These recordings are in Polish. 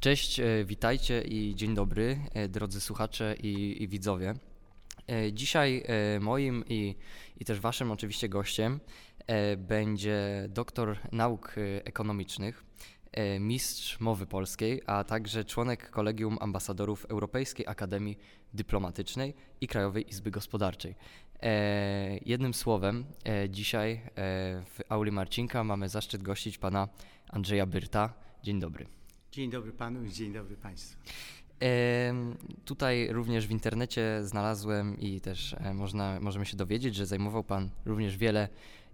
Cześć, e, witajcie i dzień dobry, e, drodzy słuchacze i, i widzowie. E, Dzisiaj moim i, i też waszym oczywiście gościem będzie doktor nauk ekonomicznych, mistrz mowy polskiej, a także członek Kolegium Ambasadorów Europejskiej Akademii Dyplomatycznej i Krajowej Izby Gospodarczej. Jednym słowem, dzisiaj w auli Marcinka mamy zaszczyt gościć pana Andrzeja Byrta. Dzień dobry. Dzień dobry panu i dzień dobry państwu. Tutaj również w internecie znalazłem i też e, można, możemy się dowiedzieć, że zajmował Pan również wiele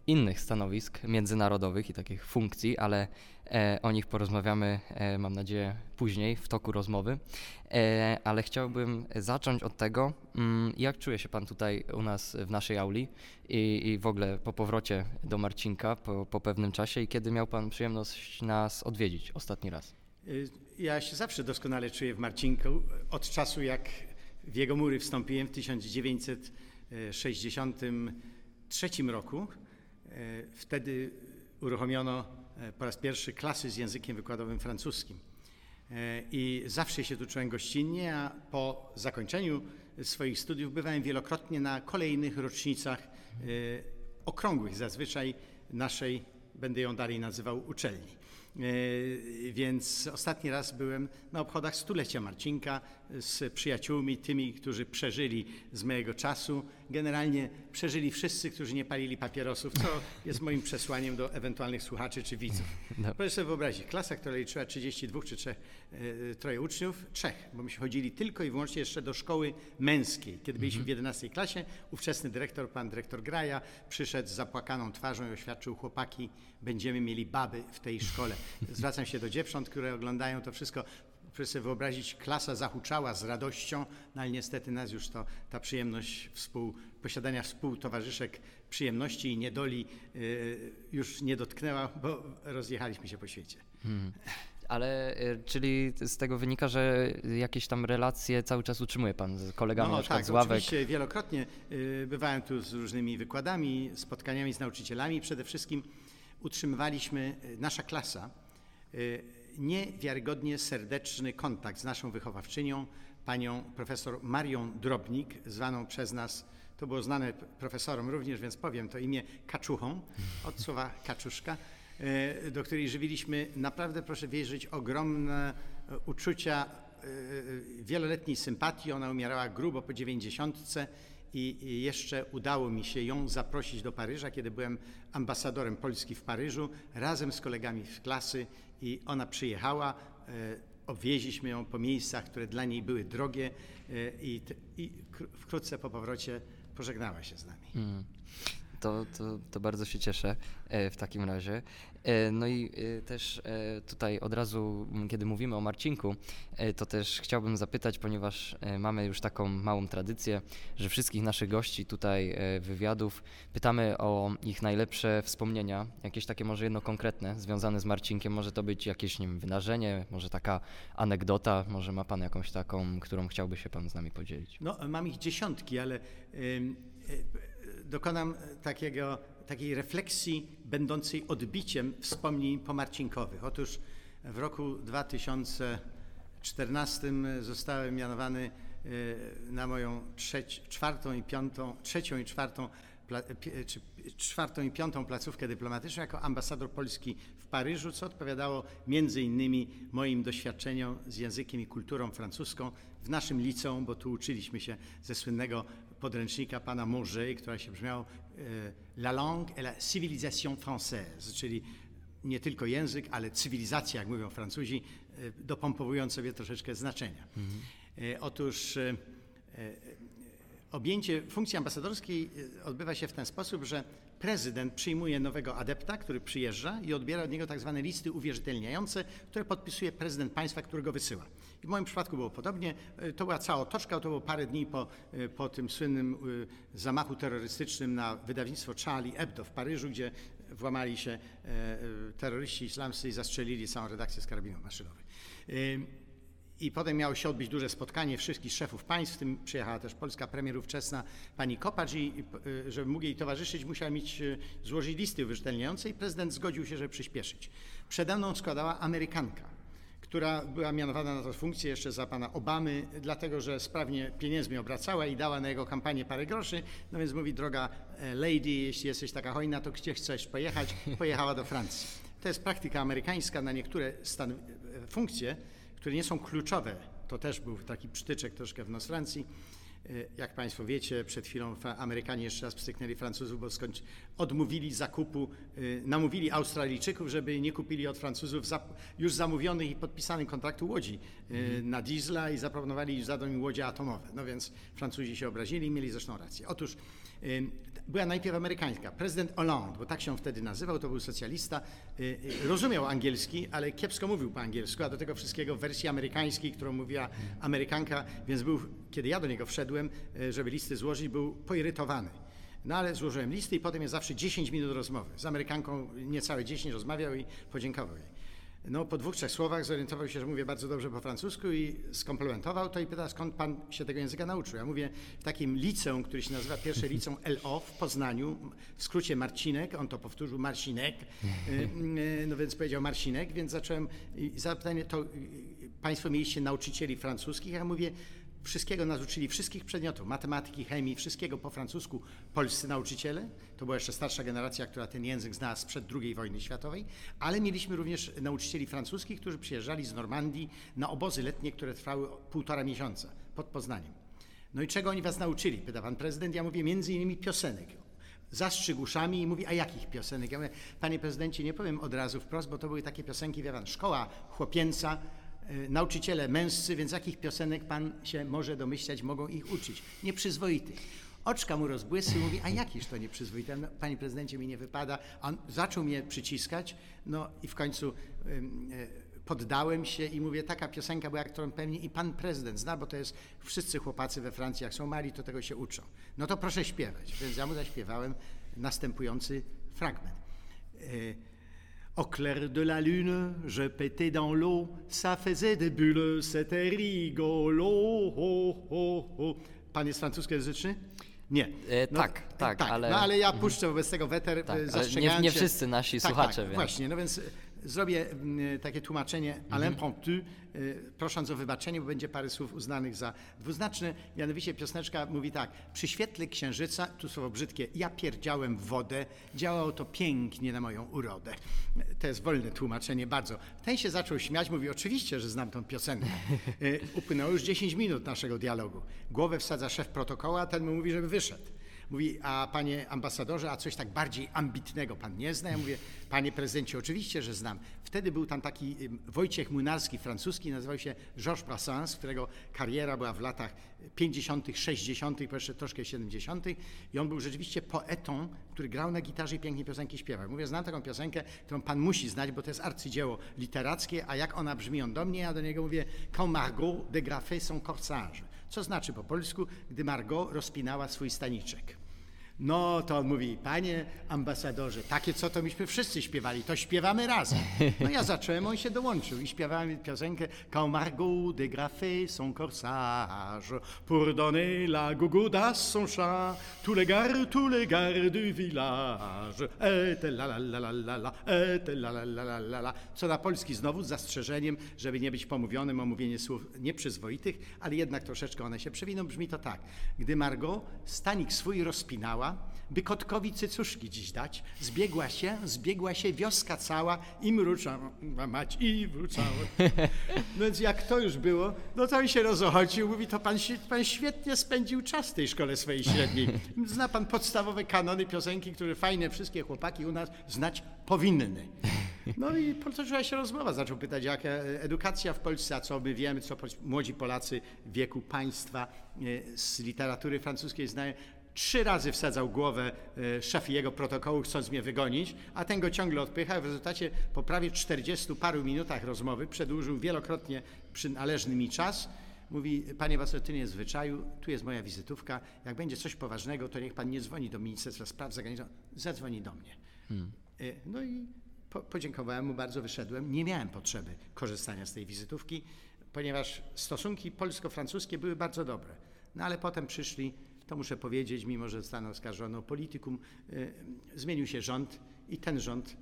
innych stanowisk międzynarodowych i takich funkcji, ale e, o nich porozmawiamy, e, mam nadzieję, później w toku rozmowy. Ale chciałbym zacząć od tego, mm, jak czuje się Pan tutaj u nas w naszej auli i, i w ogóle po powrocie do Marcinka po, po pewnym czasie i kiedy miał Pan przyjemność nas odwiedzić ostatni raz? Y, Ja się zawsze doskonale czuję w Marcinku od czasu jak w jego mury wstąpiłem w 1963 roku. E, Wtedy uruchomiono e, po raz pierwszy klasy z językiem wykładowym francuskim. I zawsze się tu czułem gościnnie, a po zakończeniu swoich studiów bywałem wielokrotnie na kolejnych rocznicach okrągłych zazwyczaj naszej, będę ją dalej nazywał, uczelni. E, Więc ostatni raz byłem na obchodach stulecia Marcinka z przyjaciółmi, tymi, którzy przeżyli z mojego czasu. Generalnie przeżyli wszyscy, którzy nie palili papierosów, co jest moim przesłaniem do ewentualnych słuchaczy czy widzów. No. Proszę sobie wyobrazić, klasa, która liczyła 32 czy 3, e, troje uczniów, trzech, bo myśmy chodzili tylko i wyłącznie jeszcze do szkoły męskiej. Kiedy byliśmy w 11 klasie, ówczesny dyrektor, pan dyrektor Graja, przyszedł z zapłakaną twarzą i oświadczył, chłopaki, będziemy mieli baby w tej szkole. Zwracam się do dziewcząt, które oglądają to wszystko. Proszę sobie wyobrazić, klasa zahuczała z radością, no ale niestety nas już to, ta przyjemność współ, posiadania współtowarzyszek przyjemności i niedoli y, już nie dotknęła, bo rozjechaliśmy się po świecie. Ale y, czyli z tego wynika, że jakieś tam relacje cały czas utrzymuje pan z kolegami na przykład tak, z ławek? oczywiście wielokrotnie y, bywałem tu z różnymi wykładami, spotkaniami z nauczycielami. Przede wszystkim utrzymywaliśmy, y, nasza klasa, y, niewiarygodnie serdeczny kontakt z naszą wychowawczynią, panią profesor Marią Drobnik, zwaną przez nas, to było znane profesorom również, więc powiem to imię Kaczuchą, od słowa kaczuszka, y, do której żywiliśmy naprawdę, proszę wierzyć, ogromne y, uczucia y, wieloletniej sympatii. Ona umierała grubo po dziewięćdziesiątce i jeszcze udało mi się ją zaprosić do Paryża, kiedy byłem ambasadorem Polski w Paryżu, razem z kolegami z klasy i ona przyjechała. e, Obwieźliśmy ją po miejscach, które dla niej były drogie e, i, i kr- wkrótce po powrocie pożegnała się z nami. Mm. To, to, to bardzo się cieszę e, w takim razie. E, No i e, też tutaj od razu, kiedy mówimy o Marcinku, to też chciałbym zapytać, ponieważ mamy już taką małą tradycję, że wszystkich naszych gości tutaj wywiadów pytamy o ich najlepsze wspomnienia, jakieś takie może jedno konkretne, związane z Marcinkiem. Może to być jakieś wiem, wydarzenie, może taka anegdota, może ma pan jakąś taką, którą chciałby się pan z nami podzielić. No, mam ich dziesiątki, ale dokonam takiego, takiej refleksji będącej odbiciem wspomnień pomarcinkowych. Otóż w roku 2014 zostałem mianowany y, na moją trzeć, czwartą i piątą, trzecią i czwartą, czy czwartą i piątą placówkę dyplomatyczną jako ambasador Polski w Paryżu, co odpowiadało między innymi moim doświadczeniom z językiem i kulturą francuską w naszym liceum, bo tu uczyliśmy się ze słynnego podręcznika pana Mauger, która się brzmiała e, La langue et la civilisation française, czyli nie tylko język, ale cywilizacja, jak mówią Francuzi, e, dopompowując sobie troszeczkę znaczenia. Otóż e, e, objęcie funkcji ambasadorskiej e, odbywa się w ten sposób, że prezydent przyjmuje nowego adepta, który przyjeżdża i odbiera od niego tak zwane listy uwierzytelniające, które podpisuje prezydent państwa, którego wysyła. I w moim przypadku było podobnie. E, To była cała otoczka, to było parę dni po, e, po tym słynnym zamachu terrorystycznym na wydawnictwo Charlie Hebdo w Paryżu, gdzie włamali się terroryści islamscy i zastrzelili całą redakcję z karabinów maszynowych. E, I potem miało się odbyć duże spotkanie wszystkich szefów państw, w tym przyjechała też polska premier ówczesna pani Kopacz i y, żeby mógł jej towarzyszyć, musiała mieć, y, złożyć listy uwierzytelniające i prezydent zgodził się, żeby przyspieszyć. Przede mną składała Amerykanka, która była mianowana na tę funkcję jeszcze za pana Obamy, dlatego że sprawnie pieniędzmi obracała i dała na jego kampanię parę groszy. No więc mówi, droga e, lady, jeśli jesteś taka hojna, to gdzie chcesz pojechać? Pojechała do Francji. To jest praktyka amerykańska na niektóre stan, e, funkcje, które nie są kluczowe. To też był taki przytyczek troszkę w nos Francji. E, Jak Państwo wiecie, przed chwilą Amerykanie jeszcze raz pstryknęli Francuzów, bo skąd odmówili zakupu, y, namówili Australijczyków, żeby nie kupili od Francuzów już zamówionych i podpisanych kontraktu łodzi y, na diesla i zaproponowali zadać im łodzie atomowe. No więc Francuzi się obrazili i mieli zresztą rację. Otóż była najpierw amerykańska. Prezydent Hollande, bo tak się wtedy nazywał, to był socjalista, y, y, rozumiał angielski, ale kiepsko mówił po angielsku, a do tego wszystkiego w wersji amerykańskiej, którą mówiła Amerykanka, więc był, kiedy ja do niego wszedłem, y, żeby listy złożyć, był poirytowany. No ale złożyłem listy i potem jest zawsze 10 minut rozmowy. Z Amerykanką niecałe 10 rozmawiał i podziękował jej. No po dwóch, trzech słowach zorientował się, że mówię bardzo dobrze po francusku i skomplementował to i pyta, skąd pan się tego języka nauczył. Ja mówię, w takim liceum, który się nazywa pierwsze liceum LO w Poznaniu, w skrócie Marcinek, on to powtórzył Marcinek, y, y, no więc powiedział Marcinek, więc zacząłem zapytanie, to y, państwo mieliście nauczycieli francuskich? Ja mówię, Wszystkiego nas uczyli, wszystkich przedmiotów, matematyki, chemii, wszystkiego po francusku, polscy nauczyciele. To była jeszcze starsza generacja, która ten język znała sprzed II wojny światowej, ale mieliśmy również nauczycieli francuskich, którzy przyjeżdżali z Normandii na obozy letnie, które trwały półtora miesiąca pod Poznaniem. No i czego oni was nauczyli? Pyta pan prezydent. Ja mówię między innymi piosenek. Zastrzyg uszami i mówi, a jakich piosenek? Ja mówię, panie prezydencie, nie powiem od razu wprost, bo to były takie piosenki, wie pan, szkoła chłopięca, nauczyciele męscy, więc jakich piosenek pan się może domyślać, mogą ich uczyć? Nieprzyzwoitych. Oczka mu rozbłysły, mówi, a jakiż to nieprzyzwoite? No, panie prezydencie, mi nie wypada. A On zaczął mnie przyciskać, no i w końcu y, poddałem się i mówię, taka piosenka była, którą pewnie i pan prezydent zna, bo to jest, wszyscy chłopacy we Francji, jak są mali, to tego się uczą. No to proszę śpiewać. Więc ja mu zaśpiewałem następujący fragment. Au clair de la lune, je pétais dans l'eau, ça faisait des bulles, c'était rigolo. Ho, ho, ho. Pan jest francuskojęzyczny? Nie. E, tak, tak, ale- No ale ja puszczę wobec tego weter, Tak, tak, zastrzegając nie- nie się- wszyscy nasi tak, słuchacze, tak, więc- Właśnie, no więc e, zrobię mm, takie tłumaczenie à Mhm. l'impromptu, e, prosząc o wybaczenie, bo będzie parę słów uznanych za dwuznaczne. Mianowicie piosneczka mówi tak, przy świetle księżyca, tu słowo brzydkie, ja pierdziałem w wodę, działało to pięknie na moją urodę. To jest wolne tłumaczenie, bardzo. Ten się zaczął śmiać, mówi, oczywiście, że znam tą piosenkę. E, Upłynęło już 10 minut naszego dialogu. Głowę wsadza szef protokołu, a ten mu mówi, żeby wyszedł. Mówi, a panie ambasadorze, a coś tak bardziej ambitnego pan nie zna? Ja mówię, panie prezydencie, oczywiście, że znam. Wtedy był tam taki Wojciech Młynarski, francuski, nazywał się Georges Brassens, którego kariera była w latach 50., 60., po jeszcze troszkę 70. I on był rzeczywiście poetą, który grał na gitarze i pięknie piosenki śpiewał. Mówię, znam taką piosenkę, którą pan musi znać, bo to jest arcydzieło literackie, a jak ona brzmi, on do mnie, ja do niego mówię, quand Margot dégrafait son corsage. Co znaczy po polsku, gdy Margot rozpinała swój staniczek. No to on mówi, panie ambasadorze, takie co to myśmy wszyscy śpiewali, to śpiewamy razem. No ja zacząłem, on się dołączył i śpiewałem piosenkę Quand Margot dégrafait son corsage pour donner la gougoute à son chat, tous les gardes, tous les gardes du village étaient la la la la la la, étaient la la la la la la. Co na polski znowu z zastrzeżeniem, żeby nie być pomówionym o mówienie słów nieprzyzwoitych, ale jednak troszeczkę one się przewiną. Brzmi to tak. Gdy Margot stanik swój rozpinała, by kotkowi cycuszki dziś dać, zbiegła się, zbiegła się wioska cała i mruczała mać i wrócała. No więc jak to już było, no to on się rozochodził, mówi, to pan, pan świetnie spędził czas w tej szkole swojej średniej. Zna pan podstawowe kanony piosenki, które fajne wszystkie chłopaki u nas znać powinny. No i potoczyła się rozmowa, zaczął pytać, jaka edukacja w Polsce, a co my wiemy, co młodzi Polacy w wieku państwa e, z literatury francuskiej znają. Trzy razy wsadzał głowę e, szef jego protokołu, chcąc mnie wygonić, a ten go ciągle odpycha. W rezultacie po prawie 40 paru minutach rozmowy przedłużył wielokrotnie przynależny mi czas. Mówi, panie Wasotynie, zwyczaju, tu jest moja wizytówka. Jak będzie coś poważnego, to niech pan nie dzwoni do Ministerstwa Spraw Zagranicznych, zadzwoni do mnie. E, No i po, podziękowałem mu bardzo, wyszedłem. Nie miałem potrzeby korzystania z tej wizytówki, ponieważ stosunki polsko-francuskie były bardzo dobre. No ale potem przyszli, to muszę powiedzieć, mimo że zostaną oskarżony o politykum, e, zmienił się rząd i ten rząd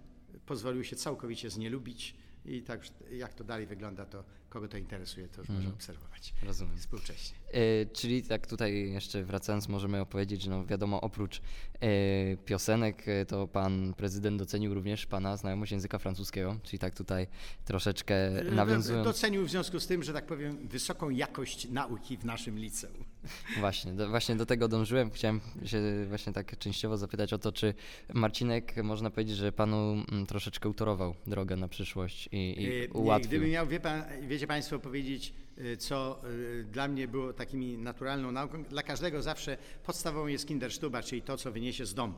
pozwolił się całkowicie znielubić. I tak, jak to dalej wygląda, to kogo to interesuje, to już może obserwować Rozumiem. współcześnie. E, czyli tak tutaj jeszcze wracając, możemy opowiedzieć, że no wiadomo, oprócz e, piosenek, e, to pan prezydent docenił również pana znajomość języka francuskiego, czyli tak tutaj troszeczkę nawiązując. Docenił w związku z tym, że tak powiem, wysoką jakość nauki w naszym liceum. Właśnie, do, właśnie do tego dążyłem. Chciałem się właśnie tak częściowo zapytać o to, czy Marcinek, można powiedzieć, że panu mm, troszeczkę utorował drogę na przyszłość i, i E, ułatwił. Gdybym miał, wie pan, wiecie Państwo, powiedzieć, e, co e, dla mnie było takimi naturalną nauką, dla każdego zawsze podstawową jest Kinderstuba, czyli to, co wyniesie z domu.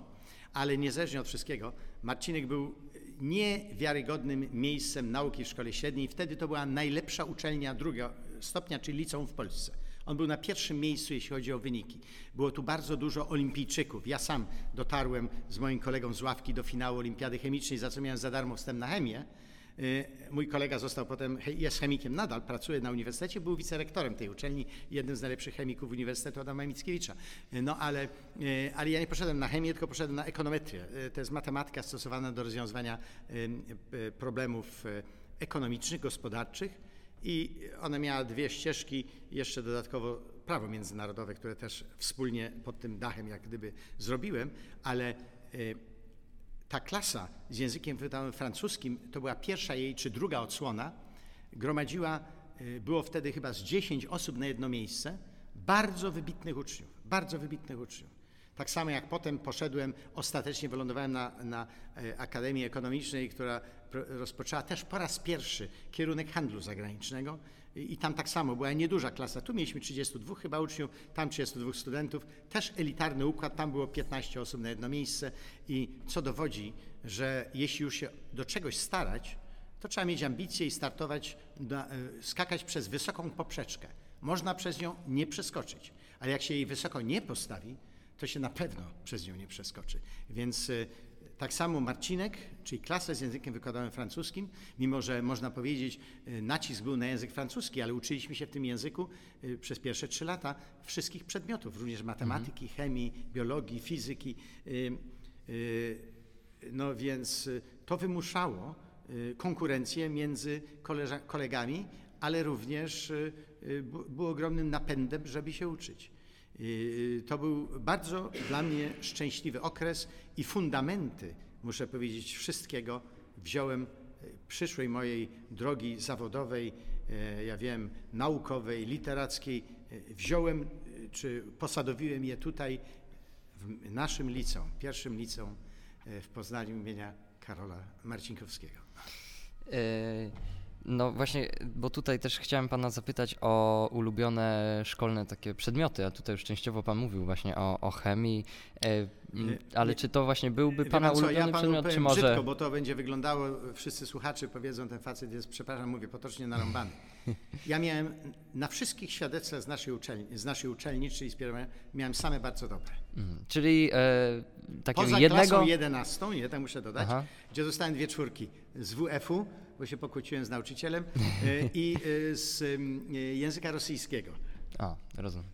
Ale niezależnie od wszystkiego, Marcinek był niewiarygodnym miejscem nauki w szkole średniej. Wtedy to była najlepsza uczelnia drugiego stopnia, czyli liceum w Polsce. On był na pierwszym miejscu, jeśli chodzi o wyniki. Było tu bardzo dużo olimpijczyków. Ja sam dotarłem z moim kolegą z ławki do finału olimpiady chemicznej, za co miałem za darmo wstęp na chemię. Y, Mój kolega został potem, jest chemikiem nadal, pracuje na uniwersytecie, był wicerektorem tej uczelni, jednym z najlepszych chemików Uniwersytetu Adama Mickiewicza. Y, No ale, y, ale ja nie poszedłem na chemię, tylko poszedłem na ekonometrię. To jest matematyka stosowana do rozwiązywania problemów ekonomicznych, gospodarczych i ona miała dwie ścieżki, jeszcze dodatkowo prawo międzynarodowe, które też wspólnie pod tym dachem jak gdyby zrobiłem, ale ta klasa z językiem francuskim, to była pierwsza jej czy druga odsłona, gromadziła, y, było wtedy chyba z 10 osób na jedno miejsce, bardzo wybitnych uczniów, bardzo wybitnych uczniów. Tak samo jak potem poszedłem, ostatecznie wylądowałem na, na e, Akademii Ekonomicznej, która rozpoczęła też po raz pierwszy kierunek handlu zagranicznego i, tam tak samo była nieduża klasa. Tu mieliśmy 32 chyba uczniów, tam 32 studentów, też elitarny układ, tam było 15 osób na jedno miejsce i co dowodzi, że jeśli już się do czegoś starać, to trzeba mieć ambicje i startować, e, skakać przez wysoką poprzeczkę. Można przez nią nie przeskoczyć, ale jak się jej wysoko nie postawi, to się na pewno przez nią nie przeskoczy. Więc e, tak samo Marcinek, czyli klasa z językiem wykładowym francuskim, mimo że można powiedzieć e, nacisk był na język francuski, ale uczyliśmy się w tym języku e, przez pierwsze trzy lata wszystkich przedmiotów, również matematyki, chemii, biologii, fizyki. E, no więc y, to wymuszało y, konkurencję między kolegami, ale również y, y, było ogromnym napędem, żeby się uczyć. Y, To był bardzo dla mnie szczęśliwy okres i fundamenty, muszę powiedzieć, wszystkiego wziąłem y, przyszłej mojej drogi zawodowej, y, ja wiem, naukowej, literackiej, y, wziąłem y, czy posadowiłem je tutaj w naszym liceum, pierwszym liceum w Poznaniu imienia Karola Marcinkowskiego. E, No właśnie, bo tutaj też chciałem pana zapytać o ulubione szkolne takie przedmioty, a tutaj już częściowo pan mówił właśnie o, o chemii, e, ale czy to właśnie byłby pana pan co, ulubiony ja panu przedmiot, czy może... brzydko, bo to będzie wyglądało, wszyscy słuchacze powiedzą, ten facet jest, przepraszam, mówię potocznie narąbany. Ja miałem na wszystkich świadectwach z naszej uczelni, z naszej uczelni czyli z pierwszej, miałem same bardzo dobre. Mhm. Czyli e, takiego Poza jednego... klasą 11, nie, tak muszę dodać, Aha. gdzie dostałem dwie czwórki z WF-u, bo się pokłóciłem z nauczycielem, e, i e, z e, języka rosyjskiego. A, rozumiem.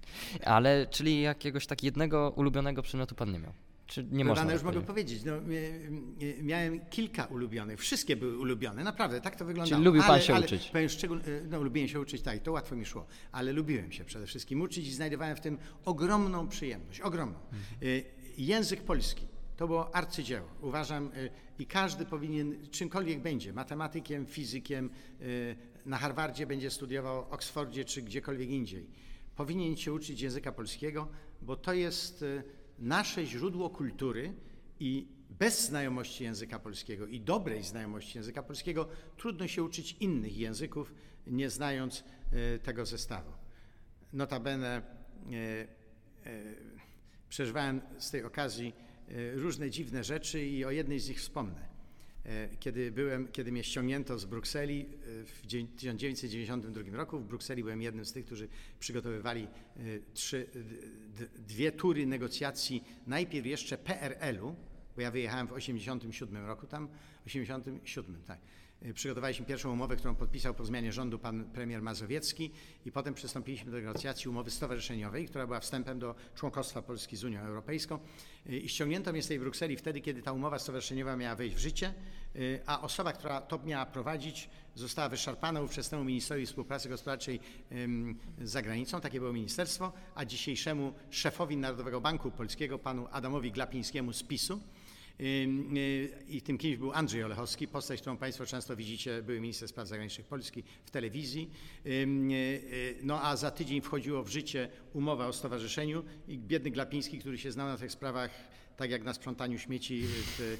Ale czyli jakiegoś tak jednego ulubionego przedmiotu pan nie miał? Czy nie można tak już mogę powiedzieć? No, miałem kilka ulubionych. Wszystkie były ulubione, naprawdę, tak to wyglądało. Czyli lubił pan ale, się ale, uczyć? Powiem szczegól, no, lubiłem się uczyć, tak, to łatwo mi szło, ale lubiłem się przede wszystkim uczyć i znajdowałem w tym ogromną przyjemność, ogromną. Mhm. Język polski. To było arcydzieło. Uważam, e, i każdy powinien, czymkolwiek będzie, matematykiem, fizykiem, e, na Harvardzie będzie studiował, Oksfordzie czy gdziekolwiek indziej, powinien się uczyć języka polskiego, bo to jest e, nasze źródło kultury i bez znajomości języka polskiego i dobrej znajomości języka polskiego trudno się uczyć innych języków, nie znając tego zestawu. Notabene przeżywałem z tej okazji różne dziwne rzeczy i o jednej z nich wspomnę. E, Kiedy, byłem, kiedy mnie ściągnięto z Brukseli e, w dzie- 1992 roku, w Brukseli byłem jednym z tych, którzy przygotowywali e, trzy, dwie tury negocjacji, najpierw jeszcze PRL-u, bo ja wyjechałem w 87 roku tam, 87, tak, przygotowaliśmy pierwszą umowę, którą podpisał po zmianie rządu pan premier Mazowiecki i potem przystąpiliśmy do negocjacji umowy stowarzyszeniowej, która była wstępem do członkostwa Polski z Unią Europejską y, i ściągnięto mnie z tej Brukseli wtedy, kiedy ta umowa stowarzyszeniowa miała wejść w życie, y, a osoba, która to miała prowadzić, została wyszarpana ówczesnemu ministrowi współpracy gospodarczej ym, z zagranicą, takie było ministerstwo, a dzisiejszemu szefowi Narodowego Banku Polskiego, panu Adamowi Glapińskiemu z PiSu. Y, I tym kimś był Andrzej Olechowski, postać, którą Państwo często widzicie, były minister spraw zagranicznych Polski w telewizji. Y, y, No a za tydzień wchodziło w życie umowa o stowarzyszeniu i biedny Glapiński, który się znał na tych sprawach, tak jak na sprzątaniu śmieci w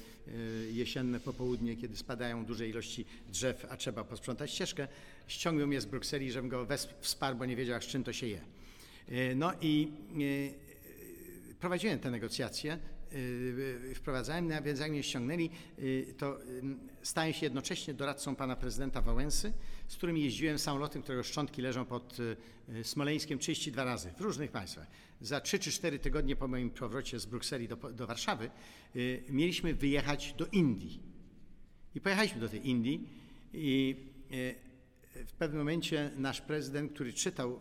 jesienne popołudnie, kiedy spadają duże ilości drzew, a trzeba posprzątać ścieżkę, ściągnął mnie z Brukseli, żebym go wsparł, bo nie wiedział, z czym to się je. No i prowadziłem te negocjacje, wprowadzałem, no, więc jak mnie ściągnęli, y, to stałem się jednocześnie doradcą pana prezydenta Wałęsy, z którym jeździłem samolotem, którego szczątki leżą pod y, y, Smoleńskiem 32 razy w różnych państwach. Za 3 czy 4 tygodnie po moim powrocie z Brukseli do, do Warszawy y, mieliśmy wyjechać do Indii. I pojechaliśmy do tej Indii i w pewnym momencie nasz prezydent, który czytał,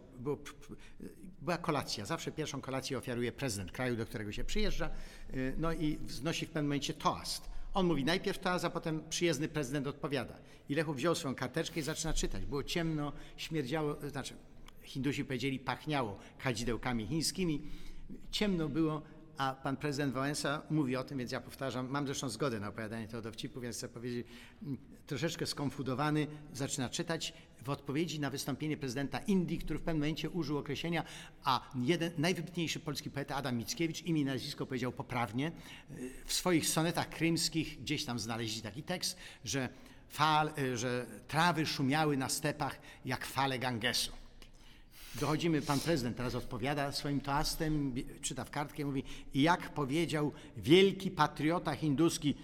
była kolacja, zawsze pierwszą kolację ofiaruje prezydent kraju, do którego się przyjeżdża, e, no i wznosi w pewnym momencie toast. On mówi najpierw toast, a potem przyjezdny prezydent odpowiada. I wziął swoją karteczkę i zaczyna czytać. Było ciemno, śmierdziało, znaczy Hindusi powiedzieli pachniało kadzidełkami chińskimi, ciemno było, a pan prezydent Wałęsa mówi o tym, więc ja powtarzam, mam zresztą zgodę na opowiadanie tego dowcipu, więc chcę powiedzieć, mm, troszeczkę skonfudowany, zaczyna czytać w odpowiedzi na wystąpienie prezydenta Indii, który w pewnym momencie użył określenia, a jeden, najwybitniejszy polski poeta Adam Mickiewicz, imię i nazwisko powiedział poprawnie, w swoich sonetach krymskich gdzieś tam znaleźli taki tekst, że, fal, y, że trawy szumiały na stepach jak fale Gangesu. Dochodzimy, pan prezydent teraz odpowiada swoim toastem, czyta w kartkę, mówi, jak powiedział wielki patriota hinduski,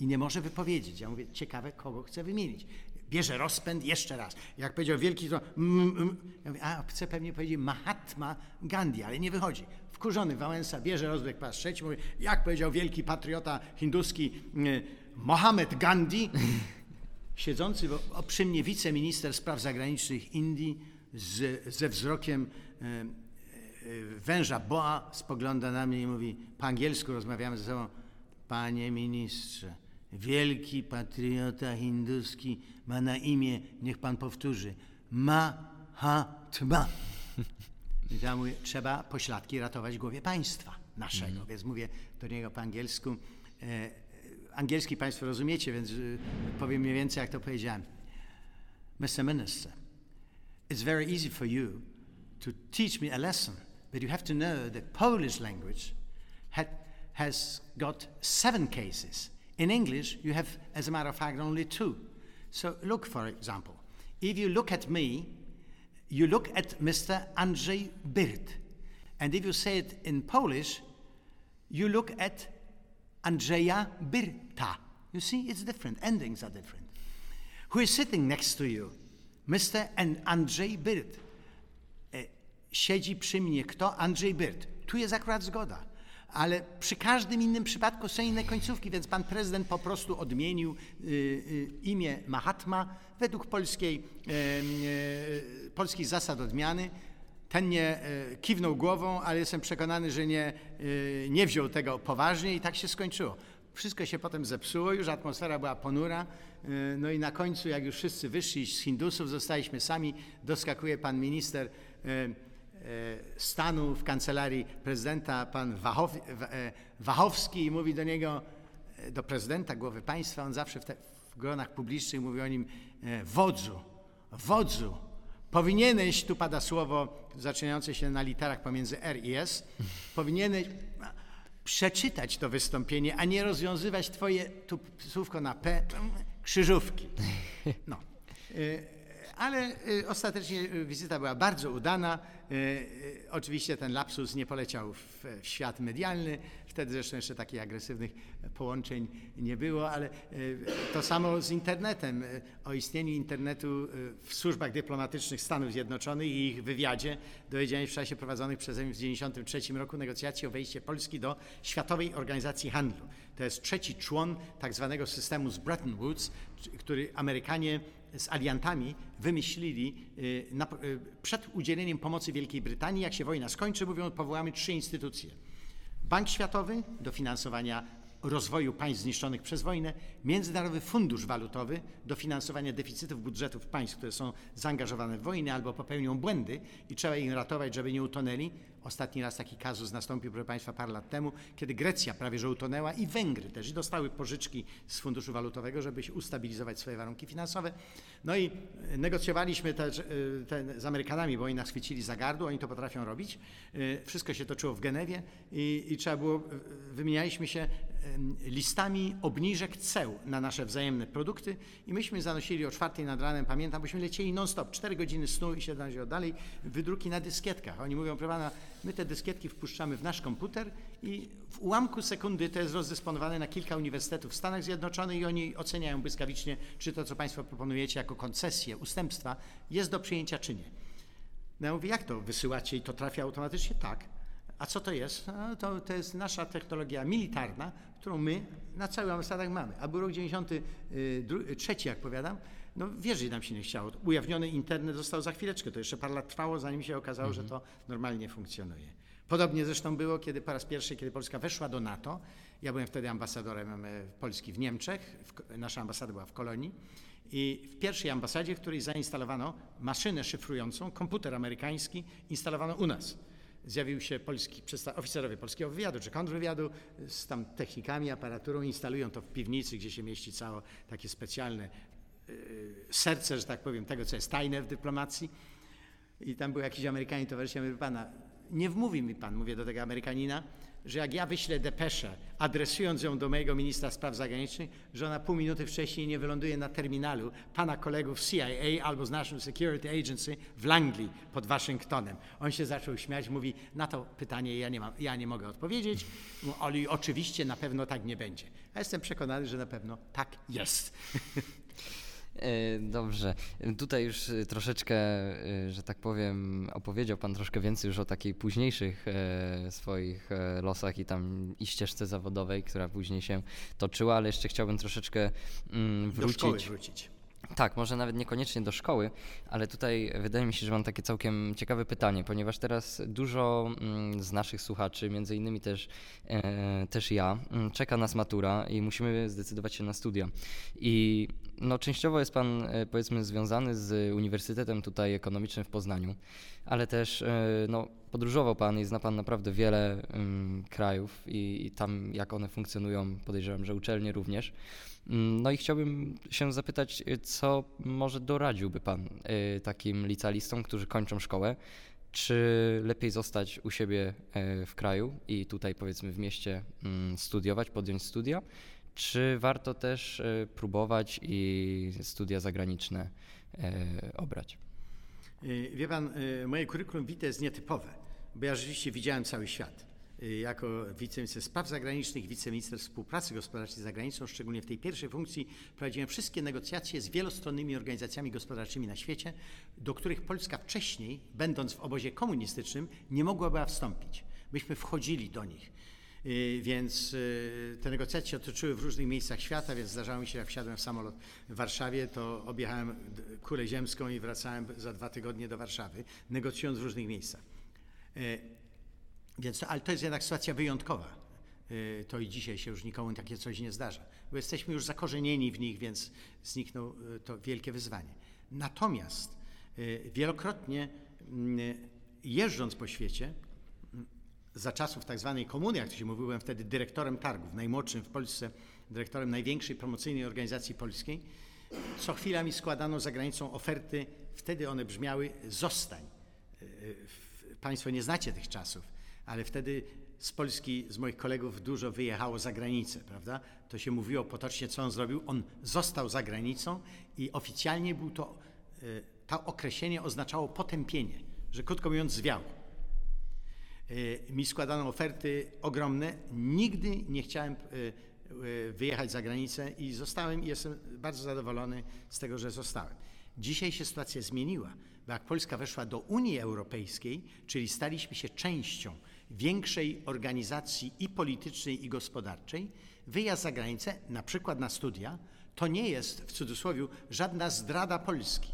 i nie może wypowiedzieć. Ja mówię, ciekawe, kogo chce wymienić. Bierze rozpęd jeszcze raz. Jak powiedział wielki, to. Ja mówię, a chce pewnie powiedzieć Mahatma Gandhi, ale nie wychodzi. Wkurzony Wałęsa bierze rozbieg raz trzeci, mówi, jak powiedział wielki patriota hinduski y, Mohammed Gandhi, siedzący przy mnie wiceminister spraw zagranicznych Indii z, ze wzrokiem e, e, węża boa spogląda na mnie i mówi, po angielsku rozmawiamy ze sobą, panie ministrze, wielki patriota hinduski ma na imię, niech pan powtórzy, Mahatma. I ja mówię, trzeba pośladki ratować głowie państwa naszego, więc mówię do niego po angielsku. E, angielski państwo rozumiecie, więc powiem mniej więcej, jak to powiedziałem. Mr. Minister, it's very easy for you to teach me a lesson, but you have to know that Polish language had, has got seven cases. In English, you have, as a matter of fact, only two. So look, for example, if you look at me, you look at Mr. Andrzej Byrt. And if you say it in Polish, you look at Andrzeja Byrta. You see, it's different. Endings are different. Who is sitting next to you? Mr. and Andrzej Byrt. E, siedzi przy mnie kto? Andrzej Byrt. Tu jest akurat zgoda. Ale przy każdym innym przypadku są inne końcówki, więc pan prezydent po prostu odmienił y, y, imię Mahatma według polskiej, e, polskich zasad odmiany. Ten nie e, kiwnął głową, ale jestem przekonany, że nie, e, nie wziął tego poważnie i tak się skończyło. Wszystko się potem zepsuło, już atmosfera była ponura. e, No i na końcu, jak już wszyscy wyszli z Hindusów, zostaliśmy sami, doskakuje pan minister stanu w kancelarii prezydenta, pan Wachow, Wa- Wachowski i mówi do niego, do prezydenta głowy państwa, on zawsze w, te, w gronach publicznych mówi o nim wodzu, wodzu, Powinieneś, tu pada słowo zaczynające się na literach pomiędzy R i S, powinieneś przeczytać to wystąpienie, a nie rozwiązywać twoje, tu słówko na P, krzyżówki. No. Ale y, ostatecznie y, wizyta była bardzo udana. Y, Oczywiście ten lapsus nie poleciał w, świat medialny. Wtedy zresztą jeszcze takich agresywnych połączeń nie było, ale to samo z internetem. O istnieniu internetu w służbach dyplomatycznych Stanów Zjednoczonych i ich wywiadzie dowiedziałem się w czasie prowadzonych przeze mnie w 1993 roku negocjacji o wejście Polski do Światowej Organizacji Handlu. To jest trzeci człon tak zwanego systemu z Bretton Woods, który Amerykanie z aliantami wymyślili y, na, y, przed udzieleniem pomocy Wielkiej Brytanii. Jak się wojna skończy, mówią, powołamy trzy instytucje. Bank Światowy do finansowania rozwoju państw zniszczonych przez wojnę, Międzynarodowy Fundusz Walutowy do finansowania deficytów budżetów państw, które są zaangażowane w wojnę albo popełnią błędy i trzeba ich ratować, żeby nie utonęli. Ostatni raz taki kazus nastąpił, proszę Państwa, parę lat temu, kiedy Grecja prawie że utonęła i Węgry też i dostały pożyczki z Funduszu Walutowego, żeby ustabilizować swoje warunki finansowe. No i e, negocjowaliśmy też e, te, z Amerykanami, bo oni nas chwycili za gardło, oni to potrafią robić. E, Wszystko się toczyło w Genewie i, i trzeba było, wymienialiśmy się listami obniżek ceł na nasze wzajemne produkty i myśmy zanosili o czwartej nad ranem, pamiętam, bośmy lecieli non-stop, 4 godziny snu i 7 się dalej, wydruki na dyskietkach. Oni mówią, proszę pana, my te dyskietki wpuszczamy w nasz komputer i w ułamku sekundy to jest rozdysponowane na kilka uniwersytetów w Stanach Zjednoczonych i oni oceniają błyskawicznie, czy to, co państwo proponujecie jako koncesję, ustępstwa, jest do przyjęcia, czy nie. No ja mówię, jak to wysyłacie i to trafia automatycznie? Tak. A co to jest? No, to, to jest nasza technologia militarna, którą my na całych ambasadach mamy. A był rok 93, jak powiadam, no wierzyć nam się nie chciało. Ujawniony internet został za chwileczkę. To jeszcze parę lat trwało, zanim się okazało, że to normalnie funkcjonuje. Podobnie zresztą było, kiedy po raz pierwszy, kiedy Polska weszła do NATO. Ja byłem wtedy ambasadorem Polski w Niemczech. W, nasza ambasada była w Kolonii. I w pierwszej ambasadzie, w której zainstalowano maszynę szyfrującą, komputer amerykański, instalowano u nas. Zjawił się polski, oficerowie polskiego wywiadu czy kontrwywiadu z tam technikami, aparaturą, instalują to w piwnicy, gdzie się mieści całe takie specjalne y, serce, że tak powiem, tego, co jest tajne w dyplomacji. I tam był jakiś Amerykanin towarzysz, ja mówię, pana, nie wmówi mi pan, mówię do tego Amerykanina, że jak ja wyślę depeszę, adresując ją do mojego ministra spraw zagranicznych, że ona pół minuty wcześniej nie wyląduje na terminalu pana kolegów CIA albo z National Security Agency w Langley pod Waszyngtonem. On się zaczął śmiać, mówi, na to pytanie ja nie, mam, ja nie mogę odpowiedzieć, ale oczywiście na pewno tak nie będzie. A jestem przekonany, że na pewno tak jest. E, Dobrze. Tutaj już e, troszeczkę, e, że tak powiem, opowiedział Pan troszkę więcej już o takiej późniejszych swoich losach i tam i ścieżce zawodowej, która później się toczyła, ale jeszcze chciałbym troszeczkę mm, Do szkoły wrócić. wrócić. Tak, może nawet niekoniecznie do szkoły, ale tutaj wydaje mi się, że mam takie całkiem ciekawe pytanie, ponieważ teraz dużo mm, z naszych słuchaczy, między innymi też, też ja, mm, czeka nas matura i musimy zdecydować się na studia. I no, częściowo jest Pan, e, powiedzmy, związany z Uniwersytetem tutaj ekonomicznym w Poznaniu, ale też e, no, podróżował Pan i zna Pan naprawdę wiele mm, krajów i, i tam jak one funkcjonują, podejrzewam, że uczelnie również. Mm, No i chciałbym się zapytać, y, co może doradziłby Pan y, takim licealistom, którzy kończą szkołę? Czy lepiej zostać u siebie w kraju i tutaj powiedzmy w mieście mm, studiować, podjąć studia? Czy warto też y, próbować i studia zagraniczne y, obrać? Y, Wie pan, moje curriculum vitae jest nietypowe, bo ja rzeczywiście widziałem cały świat. Jako wiceminister spraw zagranicznych wiceminister współpracy gospodarczej z zagranicą, szczególnie w tej pierwszej funkcji, prowadziłem wszystkie negocjacje z wielostronnymi organizacjami gospodarczymi na świecie, do których Polska wcześniej, będąc w obozie komunistycznym, nie mogła wstąpić. Myśmy wchodzili do nich. Więc y, te negocjacje się toczyły w różnych miejscach świata, więc zdarzało mi się, jak wsiadłem w samolot w Warszawie, to objechałem kulę ziemską i wracałem za dwa tygodnie do Warszawy, negocjując w różnych miejscach. Y, Więc to, ale to jest jednak sytuacja wyjątkowa. Y, To i dzisiaj się już nikomu takie coś nie zdarza, bo jesteśmy już zakorzenieni w nich, więc zniknął y, to wielkie wyzwanie. Natomiast wielokrotnie mm, jeżdżąc po świecie, za czasów tak zwanej komuny, jak to się mówił, byłem wtedy dyrektorem targów, najmłodszym w Polsce, dyrektorem największej promocyjnej organizacji polskiej. Co chwila mi składano za granicą oferty, wtedy one brzmiały zostań. Y, y, Państwo nie znacie tych czasów, ale wtedy z Polski, z moich kolegów dużo wyjechało za granicę, prawda? To się mówiło potocznie, co on zrobił. On został za granicą i oficjalnie był to y, to określenie oznaczało potępienie, że krótko mówiąc zwiał. E, Mi składano oferty ogromne. Nigdy nie chciałem e, e, wyjechać za granicę i zostałem i jestem bardzo zadowolony z tego, że zostałem. Dzisiaj się sytuacja zmieniła, bo jak Polska weszła do Unii Europejskiej, czyli staliśmy się częścią większej organizacji i politycznej, i gospodarczej, wyjazd za granicę, na przykład na studia, to nie jest w cudzysłowie żadna zdrada Polski.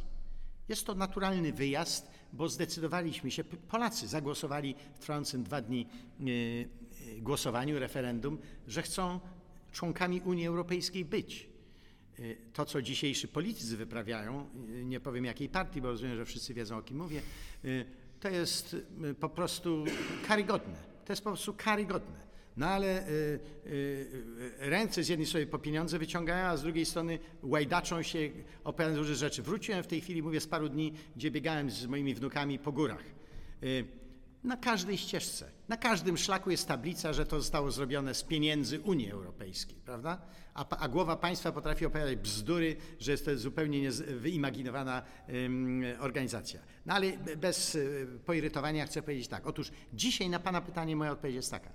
Jest to naturalny wyjazd, bo zdecydowaliśmy się, Polacy zagłosowali w trwającym dwa dni e, e, głosowaniu, referendum, że chcą członkami Unii Europejskiej być. E, To, co dzisiejsi politycy wyprawiają, nie powiem jakiej partii, bo rozumiem, że wszyscy wiedzą o kim mówię, to jest po prostu karygodne. To jest po prostu karygodne. No ale y, y, ręce z jednej strony po pieniądze wyciągają, a z drugiej strony łajdaczą się, opowiadając różne rzeczy. Wróciłem w tej chwili, mówię, z paru dni, gdzie biegałem z moimi wnukami po górach. Y, na każdej ścieżce, na każdym szlaku jest tablica, że to zostało zrobione z pieniędzy Unii Europejskiej, prawda? A, a głowa państwa potrafi opowiadać bzdury, że jest to zupełnie wyimaginowana ym, organizacja. No ale be- bez y, poirytowania chcę powiedzieć tak. Otóż dzisiaj na Pana pytanie moja odpowiedź jest taka.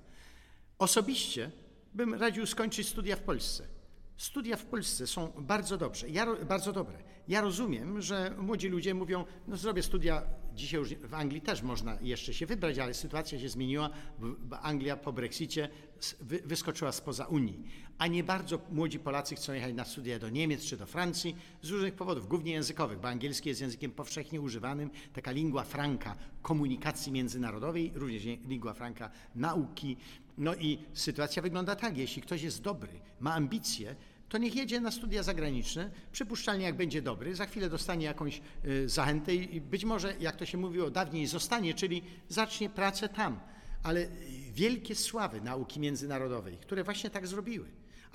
Osobiście bym radził skończyć studia w Polsce. Studia w Polsce są bardzo dobrze, ja, bardzo dobre. Ja rozumiem, że młodzi ludzie mówią, no zrobię studia, dzisiaj już w Anglii też można jeszcze się wybrać, ale sytuacja się zmieniła, Anglia po Brexicie wyskoczyła spoza Unii. A nie bardzo młodzi Polacy chcą jechać na studia do Niemiec czy do Francji z różnych powodów, głównie językowych, bo angielski jest językiem powszechnie używanym, taka lingua franca komunikacji międzynarodowej, również lingua franca nauki, no i sytuacja wygląda tak, jeśli ktoś jest dobry, ma ambicje, to niech jedzie na studia zagraniczne, przypuszczalnie jak będzie dobry, za chwilę dostanie jakąś y, zachętę i być może, jak to się mówiło dawniej, zostanie, czyli zacznie pracę tam. Ale wielkie sławy nauki międzynarodowej, które właśnie tak zrobiły,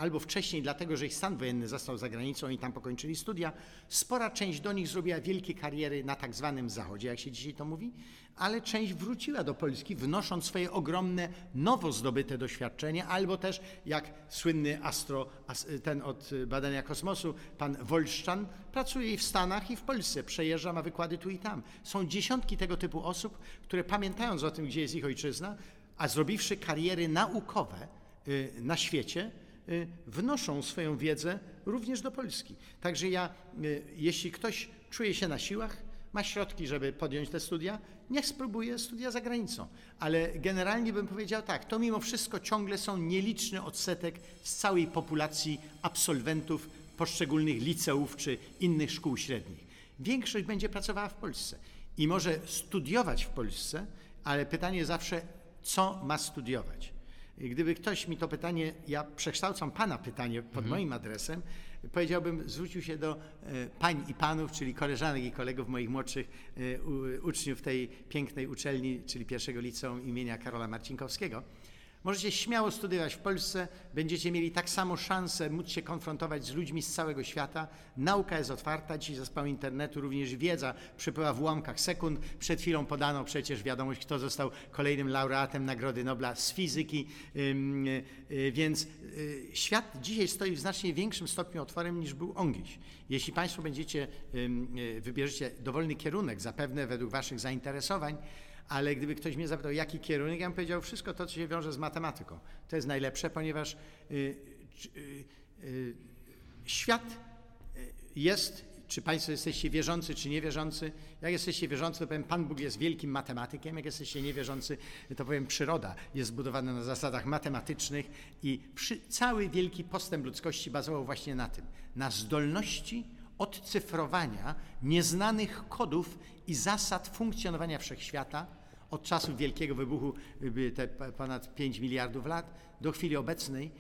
albo wcześniej dlatego, że ich stan wojenny został za granicą i tam pokończyli studia, spora część do nich zrobiła wielkie kariery na tak zwanym Zachodzie, jak się dzisiaj to mówi, ale część wróciła do Polski, wnosząc swoje ogromne, nowo zdobyte doświadczenia, albo też jak słynny astro, as- ten od badania kosmosu, pan Wolszczan, pracuje w Stanach, i w Polsce, przejeżdża, ma wykłady tu i tam. Są dziesiątki tego typu osób, które pamiętając o tym, gdzie jest ich ojczyzna, a zrobiwszy kariery naukowe y, na świecie, wnoszą swoją wiedzę również do Polski. Także ja, y, jeśli ktoś czuje się na siłach, ma środki, żeby podjąć te studia, niech spróbuje studia za granicą. Ale generalnie bym powiedział tak, to mimo wszystko ciągle są nieliczny odsetek z całej populacji absolwentów poszczególnych liceów czy innych szkół średnich. Większość będzie pracowała w Polsce i może studiować w Polsce, ale pytanie zawsze, co ma studiować. Gdyby ktoś mi to pytanie, ja przekształcam Pana pytanie pod moim adresem, powiedziałbym, zwrócił się do e, pań i panów, czyli koleżanek i kolegów moich młodszych e, uczniów tej pięknej uczelni, czyli pierwszego liceum imienia Karola Marcinkowskiego. Możecie śmiało studiować w Polsce, będziecie mieli tak samo szansę móc się konfrontować z ludźmi z całego świata. Nauka jest otwarta, za sprawą internetu również wiedza przepływa w ułamkach sekund. Przed chwilą podano przecież wiadomość, kto został kolejnym laureatem Nagrody Nobla z fizyki, y, y, więc y, świat dzisiaj stoi w znacznie większym stopniu otworem niż był ongiś. Jeśli Państwo będziecie, wybierzecie dowolny kierunek, zapewne według Waszych zainteresowań, ale gdyby ktoś mnie zapytał, jaki kierunek, ja bym powiedział wszystko to, co się wiąże z matematyką. To jest najlepsze, ponieważ y, y, y, świat y, jest, czy Państwo jesteście wierzący, czy niewierzący. Jak jesteście wierzący, to powiem, Pan Bóg jest wielkim matematykiem. Jak jesteście niewierzący, to powiem, przyroda jest zbudowana na zasadach matematycznych i przy, cały wielki postęp ludzkości bazował właśnie na tym, na zdolności odcyfrowania nieznanych kodów i zasad funkcjonowania wszechświata od czasów wielkiego wybuchu, y, te ponad 5 miliardów lat, do chwili obecnej.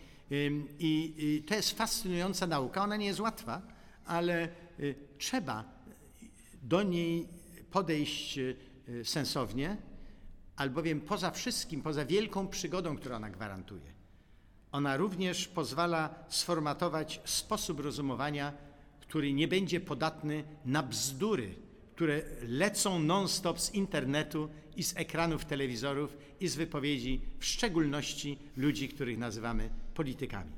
I i to jest fascynująca nauka. Ona nie jest łatwa, ale y, trzeba do niej podejść y, y, sensownie, albowiem poza wszystkim, poza wielką przygodą, którą ona gwarantuje, ona również pozwala sformatować sposób rozumowania, który nie będzie podatny na bzdury, które lecą non-stop z internetu i z ekranów telewizorów i z wypowiedzi, w szczególności ludzi, których nazywamy politykami.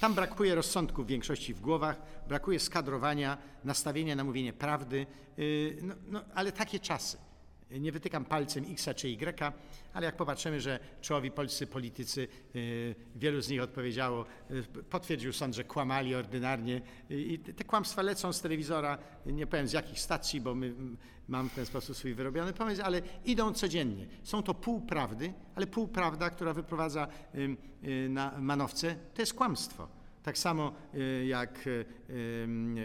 Tam brakuje rozsądku w większości w głowach, brakuje skadrowania, nastawienia na mówienie prawdy, yy, no, no, ale takie czasy. Nie wytykam palcem X czy Y, ale jak popatrzymy, że czołowi polscy politycy, yy, wielu z nich odpowiedziało, yy, potwierdził sąd, że kłamali ordynarnie i te kłamstwa lecą z telewizora, nie powiem z jakich stacji, bo my mam w ten sposób swój wyrobiony pomysł, ale idą codziennie. Są to półprawdy, ale półprawda, która wyprowadza na manowce, to jest kłamstwo. Tak samo y, jak y,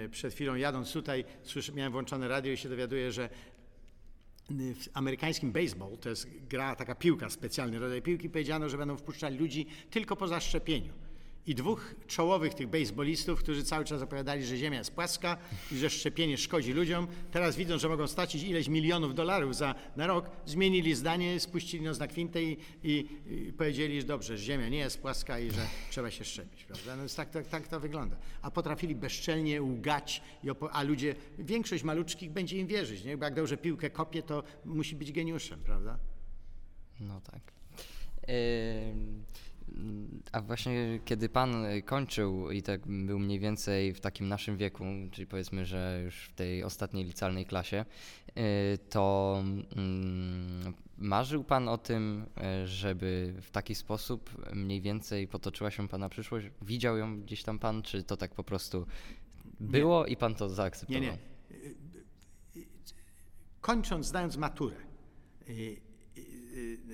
y, przed chwilą jadąc tutaj, miałem włączone radio i się dowiaduję, że w amerykańskim baseball, to jest gra, taka piłka, specjalny rodzaj piłki, powiedziano, że będą wpuszczali ludzi tylko po zaszczepieniu. I dwóch czołowych tych baseballistów, którzy cały czas opowiadali, że Ziemia jest płaska i że szczepienie szkodzi ludziom, teraz widzą, że mogą stracić ileś milionów dolarów za, na rok, zmienili zdanie, spuścili nos na kwintę i, i, i powiedzieli, że dobrze, że Ziemia nie jest płaska i że trzeba się szczepić. Prawda? No tak, tak, tak to wygląda. A potrafili bezczelnie łgać, a ludzie, większość maluczkich będzie im wierzyć. Nie? Bo jak dobrze piłkę kopie, to musi być geniuszem, prawda? No tak. Ym, A właśnie kiedy pan kończył i tak był mniej więcej w takim naszym wieku, czyli powiedzmy, że już w tej ostatniej licealnej klasie, y, to mm, marzył pan o tym, y, żeby w taki sposób mniej więcej potoczyła się pana przyszłość? Widział ją gdzieś tam pan, czy to tak po prostu było i pan to Nie, zaakceptował? nie. Kończąc, zdając maturę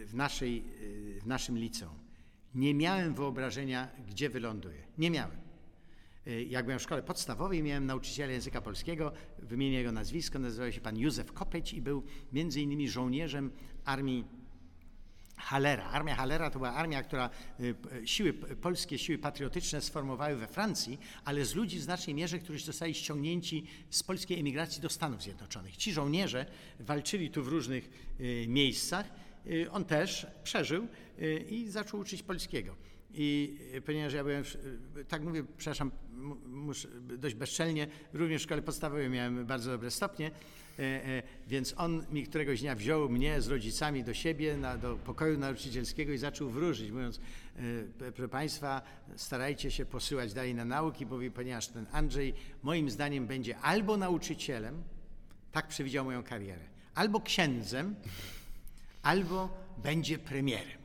w, naszej, w naszym liceum, nie miałem wyobrażenia, gdzie wyląduję. Nie miałem. Y, Jak byłem w szkole podstawowej, miałem nauczyciela języka polskiego, wymienię jego nazwisko, nazywał się pan Józef Kopeć i był między innymi żołnierzem armii Halera. Armia Halera to była armia, która p- siły, polskie siły patriotyczne sformowały we Francji, ale z ludzi w znacznej mierze, którzy zostali ściągnięci z polskiej emigracji do Stanów Zjednoczonych. Ci żołnierze walczyli tu w różnych y, miejscach. Y, on też przeżył y, i zaczął uczyć polskiego. I y, ponieważ ja byłem, tak mówię, przepraszam, mu- muszę dość bezczelnie, również w szkole podstawowej miałem bardzo dobre stopnie, Więc on mi któregoś dnia wziął mnie z rodzicami do siebie, na, do pokoju nauczycielskiego i zaczął wróżyć, mówiąc, proszę Państwa, starajcie się posyłać dalej na nauki, mówi, ponieważ ten Andrzej moim zdaniem będzie albo nauczycielem, tak przewidział moją karierę, albo księdzem, albo będzie premierem.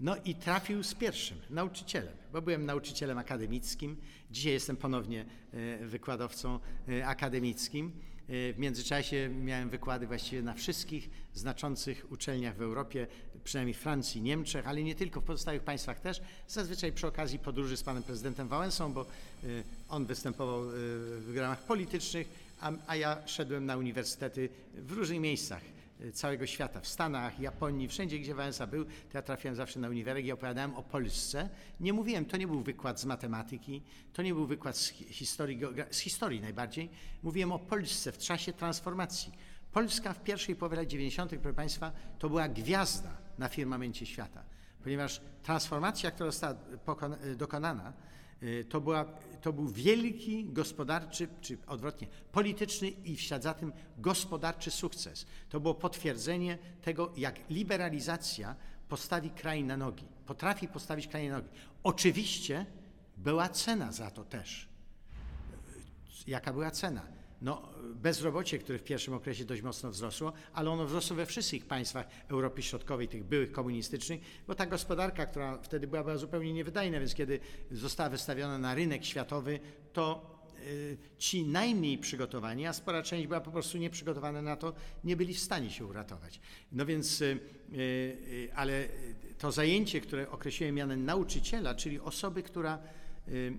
No i trafił z pierwszym, nauczycielem, bo byłem nauczycielem akademickim. Dzisiaj jestem ponownie e, wykładowcą e, akademickim. E, W międzyczasie miałem wykłady właściwie na wszystkich znaczących uczelniach w Europie, przynajmniej Francji, Niemczech, ale nie tylko, w pozostałych państwach też. Zazwyczaj przy okazji podróży z panem prezydentem Wałęsą, bo on występował w ramach politycznych, a, a ja szedłem na uniwersytety w różnych miejscach całego świata, w Stanach, Japonii, wszędzie, gdzie Wałęsa był, to ja trafiałem zawsze na uniwersytet i opowiadałem o Polsce. Nie mówiłem, to nie był wykład z matematyki, to nie był wykład z hi- historii, z historii najbardziej. Mówiłem o Polsce w czasie transformacji. Polska w pierwszej połowie lat 90., proszę Państwa, to była gwiazda na firmamencie świata, ponieważ transformacja, która została pokona- dokonana, y, to, była, to był wielki gospodarczy, czy odwrotnie, polityczny i w ślad za tym gospodarczy sukces. To było potwierdzenie tego, jak liberalizacja postawi kraj na nogi, potrafi postawić kraj na nogi. Oczywiście była cena za to też. Jaka była cena? No, bezrobocie, które w pierwszym okresie dość mocno wzrosło, ale ono wzrosło we wszystkich państwach Europy Środkowej, tych byłych komunistycznych, bo ta gospodarka, która wtedy była, była zupełnie niewydajna, więc kiedy została wystawiona na rynek światowy, to y, ci najmniej przygotowani, a spora część była po prostu nieprzygotowana na to, nie byli w stanie się uratować. No więc, y, y, ale to zajęcie, które określiłem mianem nauczyciela, czyli osoby, która y,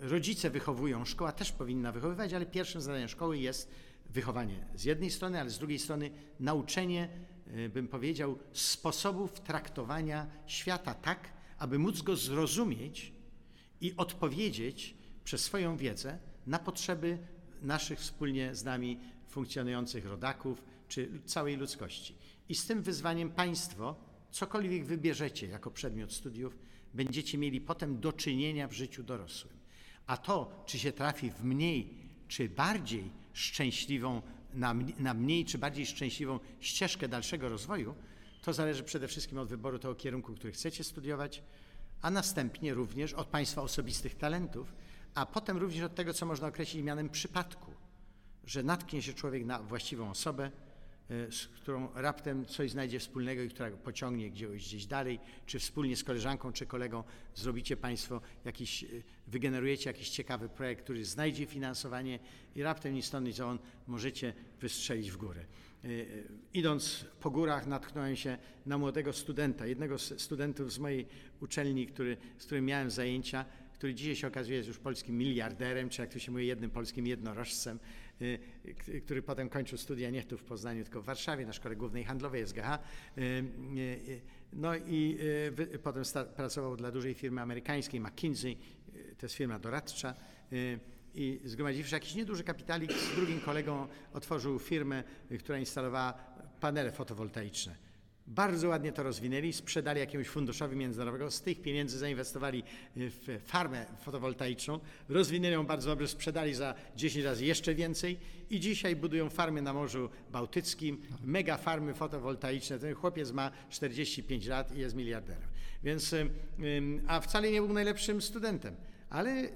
rodzice wychowują, szkoła też powinna wychowywać, ale pierwszym zadaniem szkoły jest wychowanie z jednej strony, ale z drugiej strony nauczenie, y, bym powiedział, sposobów traktowania świata tak, aby móc go zrozumieć i odpowiedzieć przez swoją wiedzę na potrzeby naszych wspólnie z nami funkcjonujących rodaków czy całej ludzkości. I z tym wyzwaniem państwo, cokolwiek wybierzecie jako przedmiot studiów, będziecie mieli potem do czynienia w życiu dorosłym. A to, czy się trafi w mniej czy bardziej szczęśliwą, na, na mniej czy bardziej szczęśliwą ścieżkę dalszego rozwoju, to zależy przede wszystkim od wyboru tego kierunku, który chcecie studiować, a następnie również od Państwa osobistych talentów, a potem również od tego, co można określić mianem przypadku, że natknie się człowiek na właściwą osobę, z którą raptem coś znajdzie wspólnego i która pociągnie gdzieś, gdzieś dalej, czy wspólnie z koleżanką czy kolegą zrobicie Państwo jakiś, y, wygenerujecie jakiś ciekawy projekt, który znajdzie finansowanie i raptem ni stąd, ni zowąd możecie wystrzelić w górę. Y, y, Idąc po górach natknąłem się na młodego studenta, jednego z studentów z mojej uczelni, który, z którym miałem zajęcia, który dzisiaj się okazuje jest już polskim miliarderem, czy jak to się mówi, jednym polskim jednorożcem, y, który potem kończył studia nie tu w Poznaniu, tylko w Warszawie na Szkole Głównej Handlowej SGH. Y, y, y, No i y, potem pracował dla dużej firmy amerykańskiej, McKinsey, y, to jest firma doradcza. y, I zgromadziwszy jakiś nieduży kapitalik, z drugim kolegą otworzył firmę, y, która instalowała panele fotowoltaiczne. Bardzo ładnie to rozwinęli, sprzedali jakiemuś funduszowi międzynarodowego, z tych pieniędzy zainwestowali y, w farmę fotowoltaiczną, rozwinęli ją bardzo dobrze, sprzedali za 10 razy jeszcze więcej i dzisiaj budują farmy na Morzu Bałtyckim, mega farmy fotowoltaiczne. Ten chłopiec ma 45 lat i jest miliarderem. Więc, a wcale nie był najlepszym studentem, ale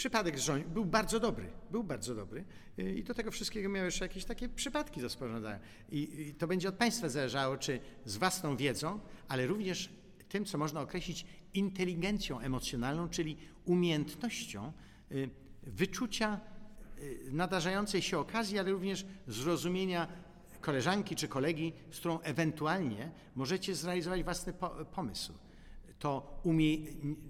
przypadek rząd był bardzo dobry, był bardzo dobry y, i do tego wszystkiego miał jeszcze jakieś takie przypadki do sporządzania. I, I to będzie od Państwa zależało, czy z własną wiedzą, ale również tym, co można określić inteligencją emocjonalną, czyli umiejętnością y, wyczucia y, nadarzającej się okazji, ale również zrozumienia koleżanki czy kolegi, z którą ewentualnie możecie zrealizować własny po, pomysł to umie,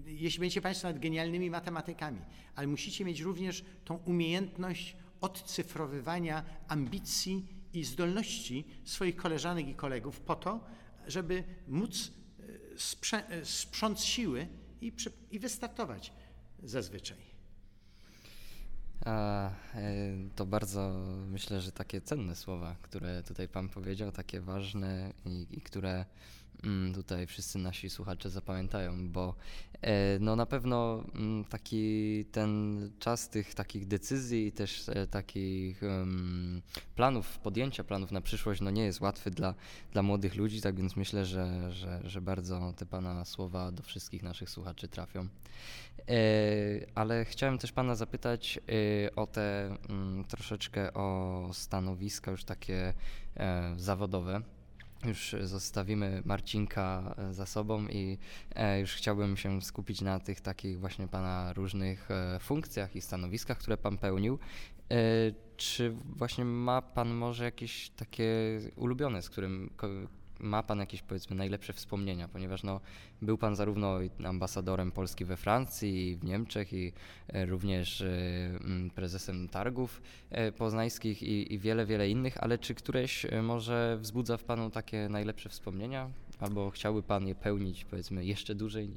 jeśli będziecie Państwo nawet genialnymi matematykami, ale musicie mieć również tą umiejętność odcyfrowywania ambicji i zdolności swoich koleżanek i kolegów po to, żeby móc e, sprze- e, sprząc siły i, przy, i wystartować zazwyczaj. A, e, to bardzo myślę, że takie cenne słowa, które tutaj Pan powiedział, takie ważne i, i które tutaj wszyscy nasi słuchacze zapamiętają, bo e, no na pewno mm, taki ten czas tych takich decyzji i też e, takich planów, podjęcia planów na przyszłość, no nie jest łatwy dla, dla młodych ludzi, tak więc myślę, że, że, że bardzo te Pana słowa do wszystkich naszych słuchaczy trafią. E, Ale chciałem też Pana zapytać o te mm, troszeczkę o stanowiska już takie zawodowe. Już zostawimy Marcinka e, za sobą i e, już chciałbym się skupić na tych takich właśnie Pana różnych e, funkcjach i stanowiskach, które Pan pełnił. Czy właśnie ma Pan może jakieś takie ulubione, z którym ma Pan jakieś powiedzmy najlepsze wspomnienia, ponieważ no, był Pan zarówno ambasadorem Polski we Francji i w Niemczech i e, również e, prezesem targów e, poznańskich i, i wiele, wiele innych, ale czy któreś może wzbudza w Panu takie najlepsze wspomnienia? Albo chciałby Pan je pełnić powiedzmy jeszcze dłużej?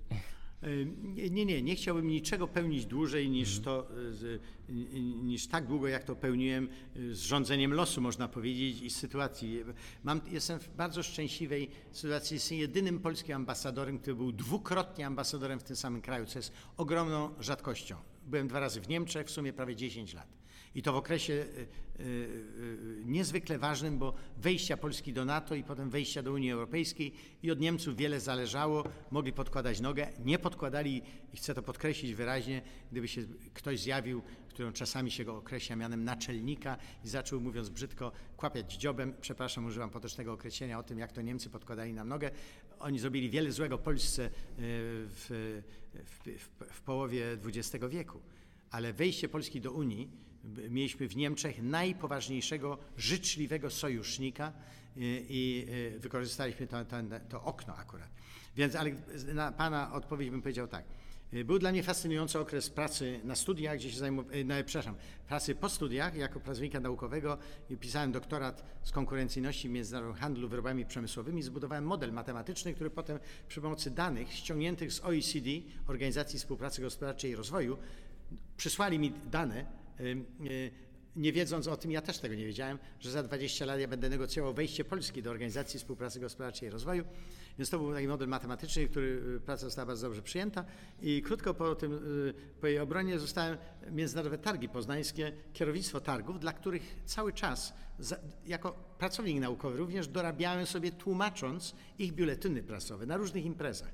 Nie, nie, nie, chciałbym niczego pełnić dłużej niż, to, y, z- y, y, niż tak długo, jak to pełniłem y, z rządzeniem losu, można powiedzieć, i sytuacji. Mam, jestem w bardzo szczęśliwej sytuacji. Jestem jedynym polskim ambasadorem, który był dwukrotnie ambasadorem w tym samym kraju, co jest ogromną rzadkością. Byłem dwa razy w Niemczech, w sumie prawie 10 lat. I to w okresie y, y, y, niezwykle ważnym, bo wejścia Polski do NATO i potem wejścia do Unii Europejskiej i od Niemców wiele zależało, mogli podkładać nogę, nie podkładali, i chcę to podkreślić wyraźnie, gdyby się ktoś zjawił, którą czasami się go określa mianem naczelnika i zaczął, mówiąc brzydko, kłapiać dziobem, przepraszam, używam potocznego określenia o tym, jak to Niemcy podkładali nam nogę. Oni zrobili wiele złego Polsce w, w, w, w połowie XX wieku ale wejście Polski do Unii mieliśmy w Niemczech najpoważniejszego, życzliwego sojusznika i, i y, wykorzystaliśmy to, to, to okno akurat. Więc ale na Pana odpowiedź bym powiedział tak. Y, Był dla mnie fascynujący okres pracy na studiach, gdzie się zajmowałem, przepraszam, pracy po studiach jako pracownika naukowego i pisałem doktorat z konkurencyjności międzynarodowego handlu wyrobami przemysłowymi. Zbudowałem model matematyczny, który potem przy pomocy danych ściągniętych z OECD, Organizacji Współpracy Gospodarczej i Rozwoju, przysłali mi dane, y, nie wiedząc o tym, ja też tego nie wiedziałem, że za 20 lat ja będę negocjował wejście Polski do Organizacji Współpracy Gospodarczej i Rozwoju. Więc to był taki model matematyczny, który y, praca została bardzo dobrze przyjęta i krótko po tym, y, po jej obronie zostałem Międzynarodowe Targi Poznańskie, kierownictwo targów, dla których cały czas za, jako pracownik naukowy również dorabiałem sobie tłumacząc ich biuletyny prasowe na różnych imprezach.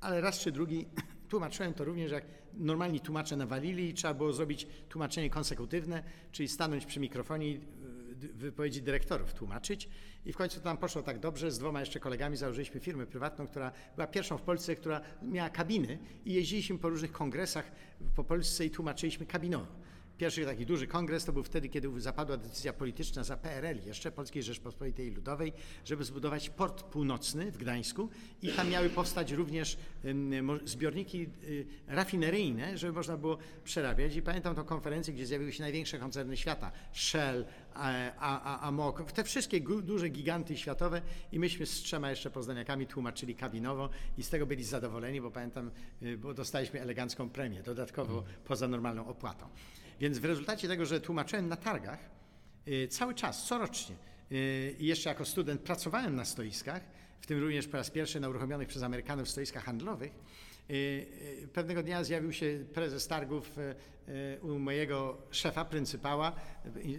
ale raz czy drugi tłumaczyłem to również, jak normalni tłumacze nawalili i trzeba było zrobić tłumaczenie konsekutywne, czyli stanąć przy mikrofonie i y, wypowiedzi dyrektorów tłumaczyć. I w końcu to nam poszło tak dobrze. Z dwoma jeszcze kolegami założyliśmy firmę prywatną, która była pierwszą w Polsce, która miała kabiny i jeździliśmy po różnych kongresach po Polsce i tłumaczyliśmy kabinowo. Pierwszy taki duży kongres to był wtedy, kiedy zapadła decyzja polityczna za PRL, jeszcze Polskiej Rzeczpospolitej Ludowej, żeby zbudować port północny w Gdańsku i tam miały powstać również zbiorniki y, rafineryjne, żeby można było przerabiać. I pamiętam tą konferencję, gdzie zjawiły się największe koncerny świata, Shell, Amok, te wszystkie duże giganty światowe i myśmy z trzema jeszcze poznaniakami tłumaczyli kabinowo i z tego byli zadowoleni, bo pamiętam, y, bo dostaliśmy elegancką premię dodatkowo poza normalną opłatą. Więc w rezultacie tego, że tłumaczyłem na targach y, cały czas, corocznie y, i jeszcze jako student pracowałem na stoiskach, w tym również po raz pierwszy na uruchomionych przez Amerykanów stoiskach handlowych, y, pewnego dnia zjawił się prezes targów u mojego szefa, pryncypała,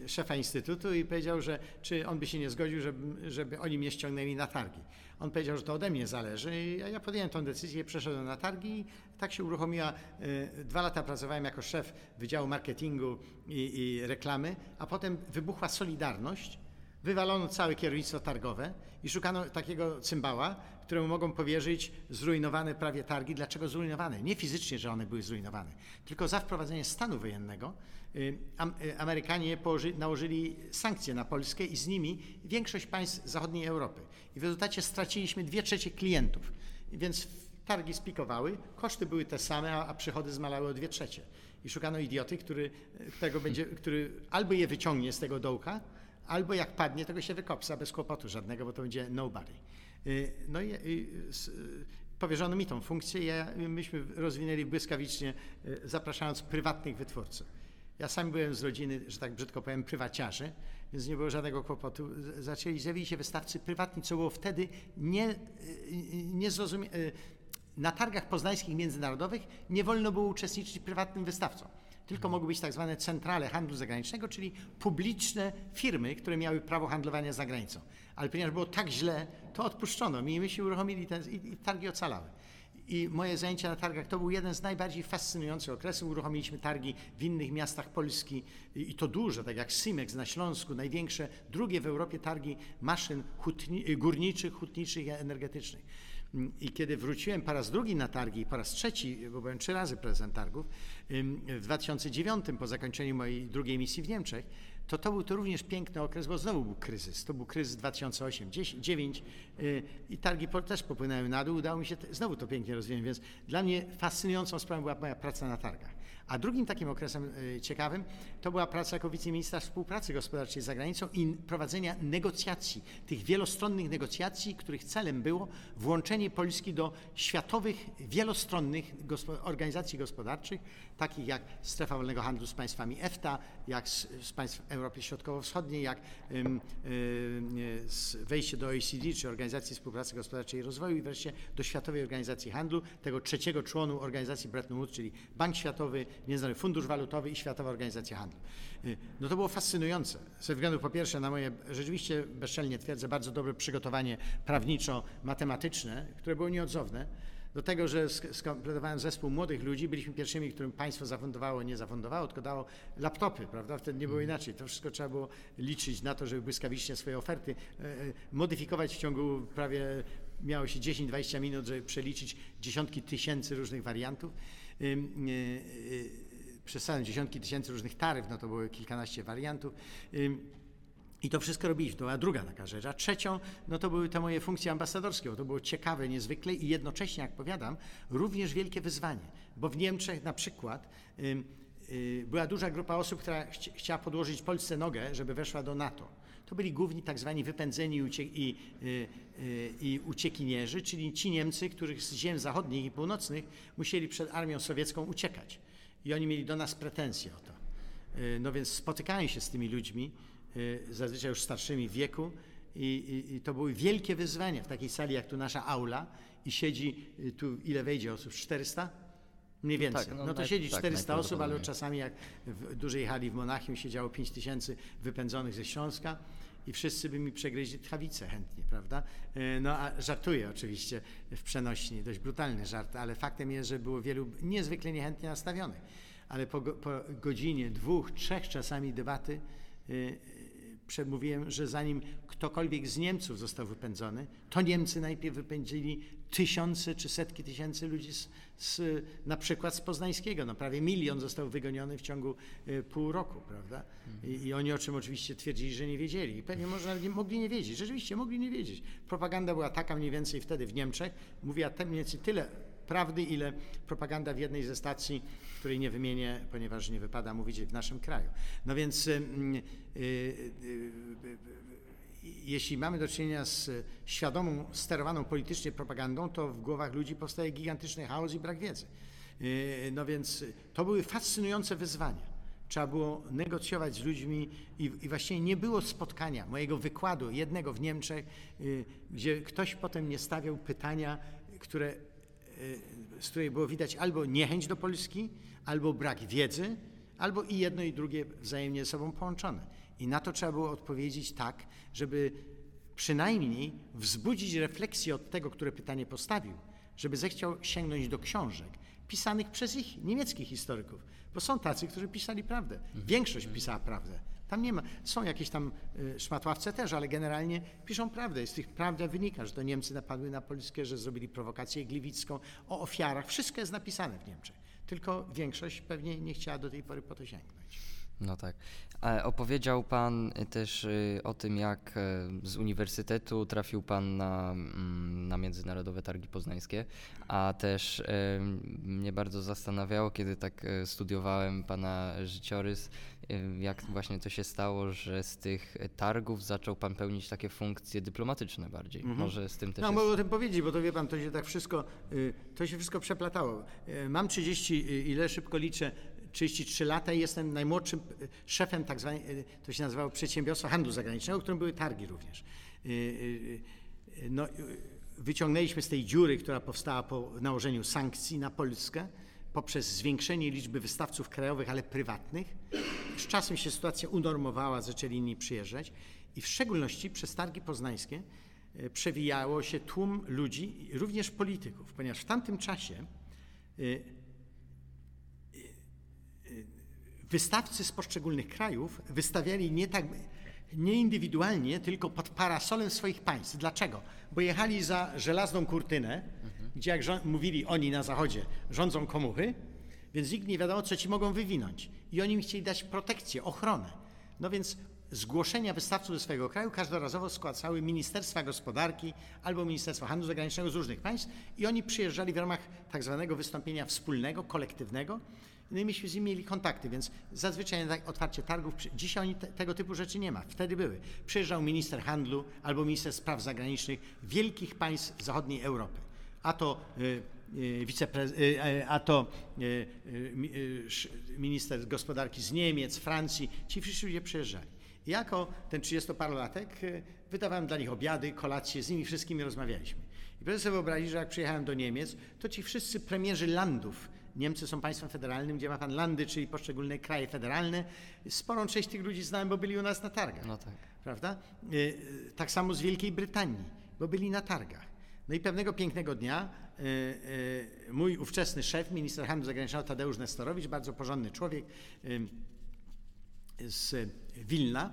szefa instytutu i powiedział, że czy on by się nie zgodził, żeby, żeby oni mnie ściągnęli na targi. On powiedział, że to ode mnie zależy, a ja podjąłem tę decyzję, przeszedłem na targi tak się uruchomiła. Y, dwa lata pracowałem jako szef Wydziału Marketingu i, i Reklamy, a potem wybuchła Solidarność. Wywalono całe kierownictwo targowe i szukano takiego cymbała, któremu mogą powierzyć zrujnowane prawie targi. Dlaczego zrujnowane? Nie fizycznie, że one były zrujnowane, tylko za wprowadzenie stanu wojennego y, y, Amerykanie nałożyli sankcje na Polskę i z nimi większość państw zachodniej Europy. I w rezultacie straciliśmy dwie trzecie klientów. Więc targi spikowały, koszty były te same, a, przychody zmalały o dwie trzecie. I szukano idioty, który, tego będzie, który albo je wyciągnie z tego dołka, albo jak padnie, tego się wykopsa bez kłopotu żadnego, bo to będzie nobody. Y, no i, i powierzono mi tą funkcję, ja, myśmy rozwinęli błyskawicznie, y, zapraszając prywatnych wytwórców. Ja sam byłem z rodziny, że tak brzydko powiem, prywaciarzy, więc nie było żadnego kłopotu. Zaczęli, zjawili się wystawcy prywatni, co było wtedy nie, y, nie zrozumiałe. Na targach poznańskich międzynarodowych nie wolno było uczestniczyć prywatnym wystawcom tylko mogły być tak zwane centrale handlu zagranicznego, czyli publiczne firmy, które miały prawo handlowania za granicą. Ale ponieważ było tak źle, to odpuszczono mi myśmy uruchomili ten, i, i targi ocalały. I moje zajęcia na targach to był jeden z najbardziej fascynujących okresów. Uruchomiliśmy targi w innych miastach Polski i to duże, tak jak Simex na Śląsku, największe, drugie w Europie targi maszyn hutni, górniczych, hutniczych i energetycznych. I kiedy wróciłem po raz drugi na targi, po raz trzeci, bo byłem trzy razy prezesem targów, w 2009 po zakończeniu mojej drugiej misji w Niemczech, to to był to również piękny okres, bo znowu był kryzys. To był kryzys 2008-2009 y, i targi też popłynęły na dół. Udało mi się znowu to pięknie rozwinąć, więc dla mnie fascynującą sprawą była moja praca na targach. A drugim takim okresem y, ciekawym to była praca jako wiceministra współpracy gospodarczej z zagranicą i prowadzenia negocjacji, tych wielostronnych negocjacji, których celem było włączenie Polski do światowych, wielostronnych organizacji gospodarczych, takich jak Strefa Wolnego Handlu z państwami EFTA, jak z, z państw Europy Środkowo-Wschodniej, jak ym, y, wejście do OECD, czy Organizacji Współpracy Gospodarczej i Rozwoju i wreszcie do Światowej Organizacji Handlu, tego trzeciego członu organizacji Bretton Woods, czyli Bank Światowy, Międzynarodowy Fundusz Walutowy i Światowa Organizacja Handlu. Y, no to było fascynujące, ze względu po pierwsze na moje, rzeczywiście bezczelnie twierdzę, bardzo dobre przygotowanie prawniczo-matematyczne, które było nieodzowne, do tego, że skompletowałem zespół młodych ludzi, byliśmy pierwszymi, którym państwo zafundowało, nie zafundowało, tylko dało laptopy, prawda? Wtedy nie było mhm. inaczej. To wszystko trzeba było liczyć na to, żeby błyskawicznie swoje oferty e, e, modyfikować w ciągu prawie miało się 10-20 minut, żeby przeliczyć dziesiątki tysięcy różnych wariantów. E, Przesadzam dziesiątki tysięcy różnych taryf, no to były kilkanaście wariantów. I to wszystko robiliśmy. To była druga taka rzecz. A trzecią, no to były te moje funkcje ambasadorskie. To było ciekawe niezwykle i jednocześnie, jak powiadam, również wielkie wyzwanie. Bo w Niemczech na przykład y, y, była duża grupa osób, która chci, chciała podłożyć Polsce nogę, żeby weszła do NATO. To byli główni tak zwani wypędzeni i, ucie i, y, i uciekinierzy, czyli ci Niemcy, których z ziem zachodnich i północnych musieli przed armią sowiecką uciekać. I oni mieli do nas pretensje o to. No więc spotykałem się z tymi ludźmi, Y, zazwyczaj już starszymi w wieku i, i, i, to były wielkie wyzwania w takiej sali jak tu nasza aula i siedzi y, tu ile wejdzie osób? 400? Mniej więcej. tak, no, no to siedzi tak, 400 osób, ale czasami jak w dużej hali w Monachium siedziało 5 tysięcy wypędzonych ze Śląska i wszyscy by mi przegryźli tchawicę chętnie, prawda? E, No a żartuję oczywiście w przenośni, dość brutalny żart, ale faktem jest, że było wielu niezwykle niechętnie nastawionych. Ale po, po godzinie, dwóch, trzech czasami debaty przemówiłem, że zanim ktokolwiek z Niemców został wypędzony, to Niemcy najpierw wypędzili tysiące czy setki tysięcy ludzi z, z, na przykład z Poznańskiego. No prawie milion został wygoniony w ciągu y, pół roku, prawda? I, I oni o czym oczywiście twierdzili, że nie wiedzieli. I pewnie może nie, mogli nie wiedzieć. Rzeczywiście mogli nie wiedzieć. Propaganda była taka mniej więcej wtedy w Niemczech. Mówiła mniej więcej tyle prawdy, ile propaganda w jednej ze stacji, której nie wymienię, ponieważ nie wypada mówić w naszym kraju. No więc y, y, y, y, jeśli mamy do czynienia z świadomą, sterowaną politycznie propagandą, to w głowach ludzi powstaje gigantyczny chaos i brak wiedzy. Yy, No więc to były fascynujące wyzwania. Trzeba było negocjować z ludźmi i, i właściwie nie było spotkania mojego wykładu, jednego w Niemczech, yy, gdzie ktoś potem nie stawiał pytania, które, z której było widać albo niechęć do Polski, albo brak wiedzy, albo i jedno i drugie wzajemnie ze sobą połączone. I na to trzeba było odpowiedzieć tak, żeby przynajmniej wzbudzić refleksję od tego, które pytanie postawił, żeby zechciał sięgnąć do książek pisanych przez ich niemieckich historyków, bo są tacy, którzy pisali prawdę. Większość pisała prawdę. Tam nie ma, są jakieś tam y, szmatławce też, ale generalnie piszą prawdę. Z tych prawda wynika, że to Niemcy napadły na Polskę, że zrobili prowokację gliwicką, o ofiarach. Wszystko jest napisane w Niemczech. Tylko większość pewnie nie chciała do tej pory po to sięgnąć. No tak. E, Opowiedział Pan y, też y, o tym, jak e, z uniwersytetu trafił Pan na, mm, na Międzynarodowe Targi Poznańskie, a też e, mnie bardzo zastanawiało, kiedy tak studiowałem Pana życiorys, jak właśnie to się stało, że z tych targów zaczął Pan pełnić takie funkcje dyplomatyczne bardziej. Może z tym też No, jest... mogę o tym powiedzieć, bo to wie pan, to się tak wszystko, y, to się wszystko przeplatało. Y, Mam 30, y, ile szybko liczę, 33 lata i jestem najmłodszym y, szefem tak zwanej, to się nazywało przedsiębiorstwa handlu zagranicznego, w którym były targi również. No, wyciągnęliśmy z tej dziury, która powstała po nałożeniu sankcji na Polskę, poprzez zwiększenie liczby wystawców krajowych, ale prywatnych. Z czasem się sytuacja unormowała, zaczęli inni przyjeżdżać i w szczególności przez targi poznańskie e, przewijało się tłum ludzi, również polityków, ponieważ w tamtym czasie e, e, wystawcy z poszczególnych krajów wystawiali nie tak nie indywidualnie, tylko pod parasolem swoich państw. Dlaczego? Bo jechali za żelazną kurtynę, gdzie jak mówili oni na zachodzie, rządzą komuchy, więc nikt nie wiadomo, co ci mogą wywinąć. I oni im chcieli dać protekcję, ochronę. No więc zgłoszenia wystawców ze swojego kraju każdorazowo składały Ministerstwa Gospodarki albo Ministerstwa Handlu Zagranicznego z różnych państw i oni przyjeżdżali w ramach tak zwanego wystąpienia wspólnego, kolektywnego. No i myśmy z nimi mieli kontakty, więc zazwyczaj na otwarcie targów, dzisiaj oni te, tego typu rzeczy nie ma, wtedy były. Przyjeżdżał minister handlu albo minister spraw zagranicznych wielkich państw zachodniej Europy. A to y, y, wicepre, y, y, a to minister gospodarki z Niemiec, Francji, ci wszyscy ludzie przyjeżdżali. I jako ten 30-parolatek y, wydawałem dla nich obiady, kolacje, z nimi wszystkimi rozmawialiśmy. I proszę sobie wyobrazić, że jak przyjechałem do Niemiec, to ci wszyscy premierzy landów, Niemcy są państwem federalnym, gdzie ma pan landy, czyli poszczególne kraje federalne, sporą część tych ludzi znałem, bo byli u nas na targach No tak. prawda? Tak samo z Wielkiej Brytanii, bo byli na targach. No i pewnego pięknego dnia y, y, mój ówczesny szef, minister handlu zagranicznego Tadeusz Nestorowicz, bardzo porządny człowiek y, z Wilna,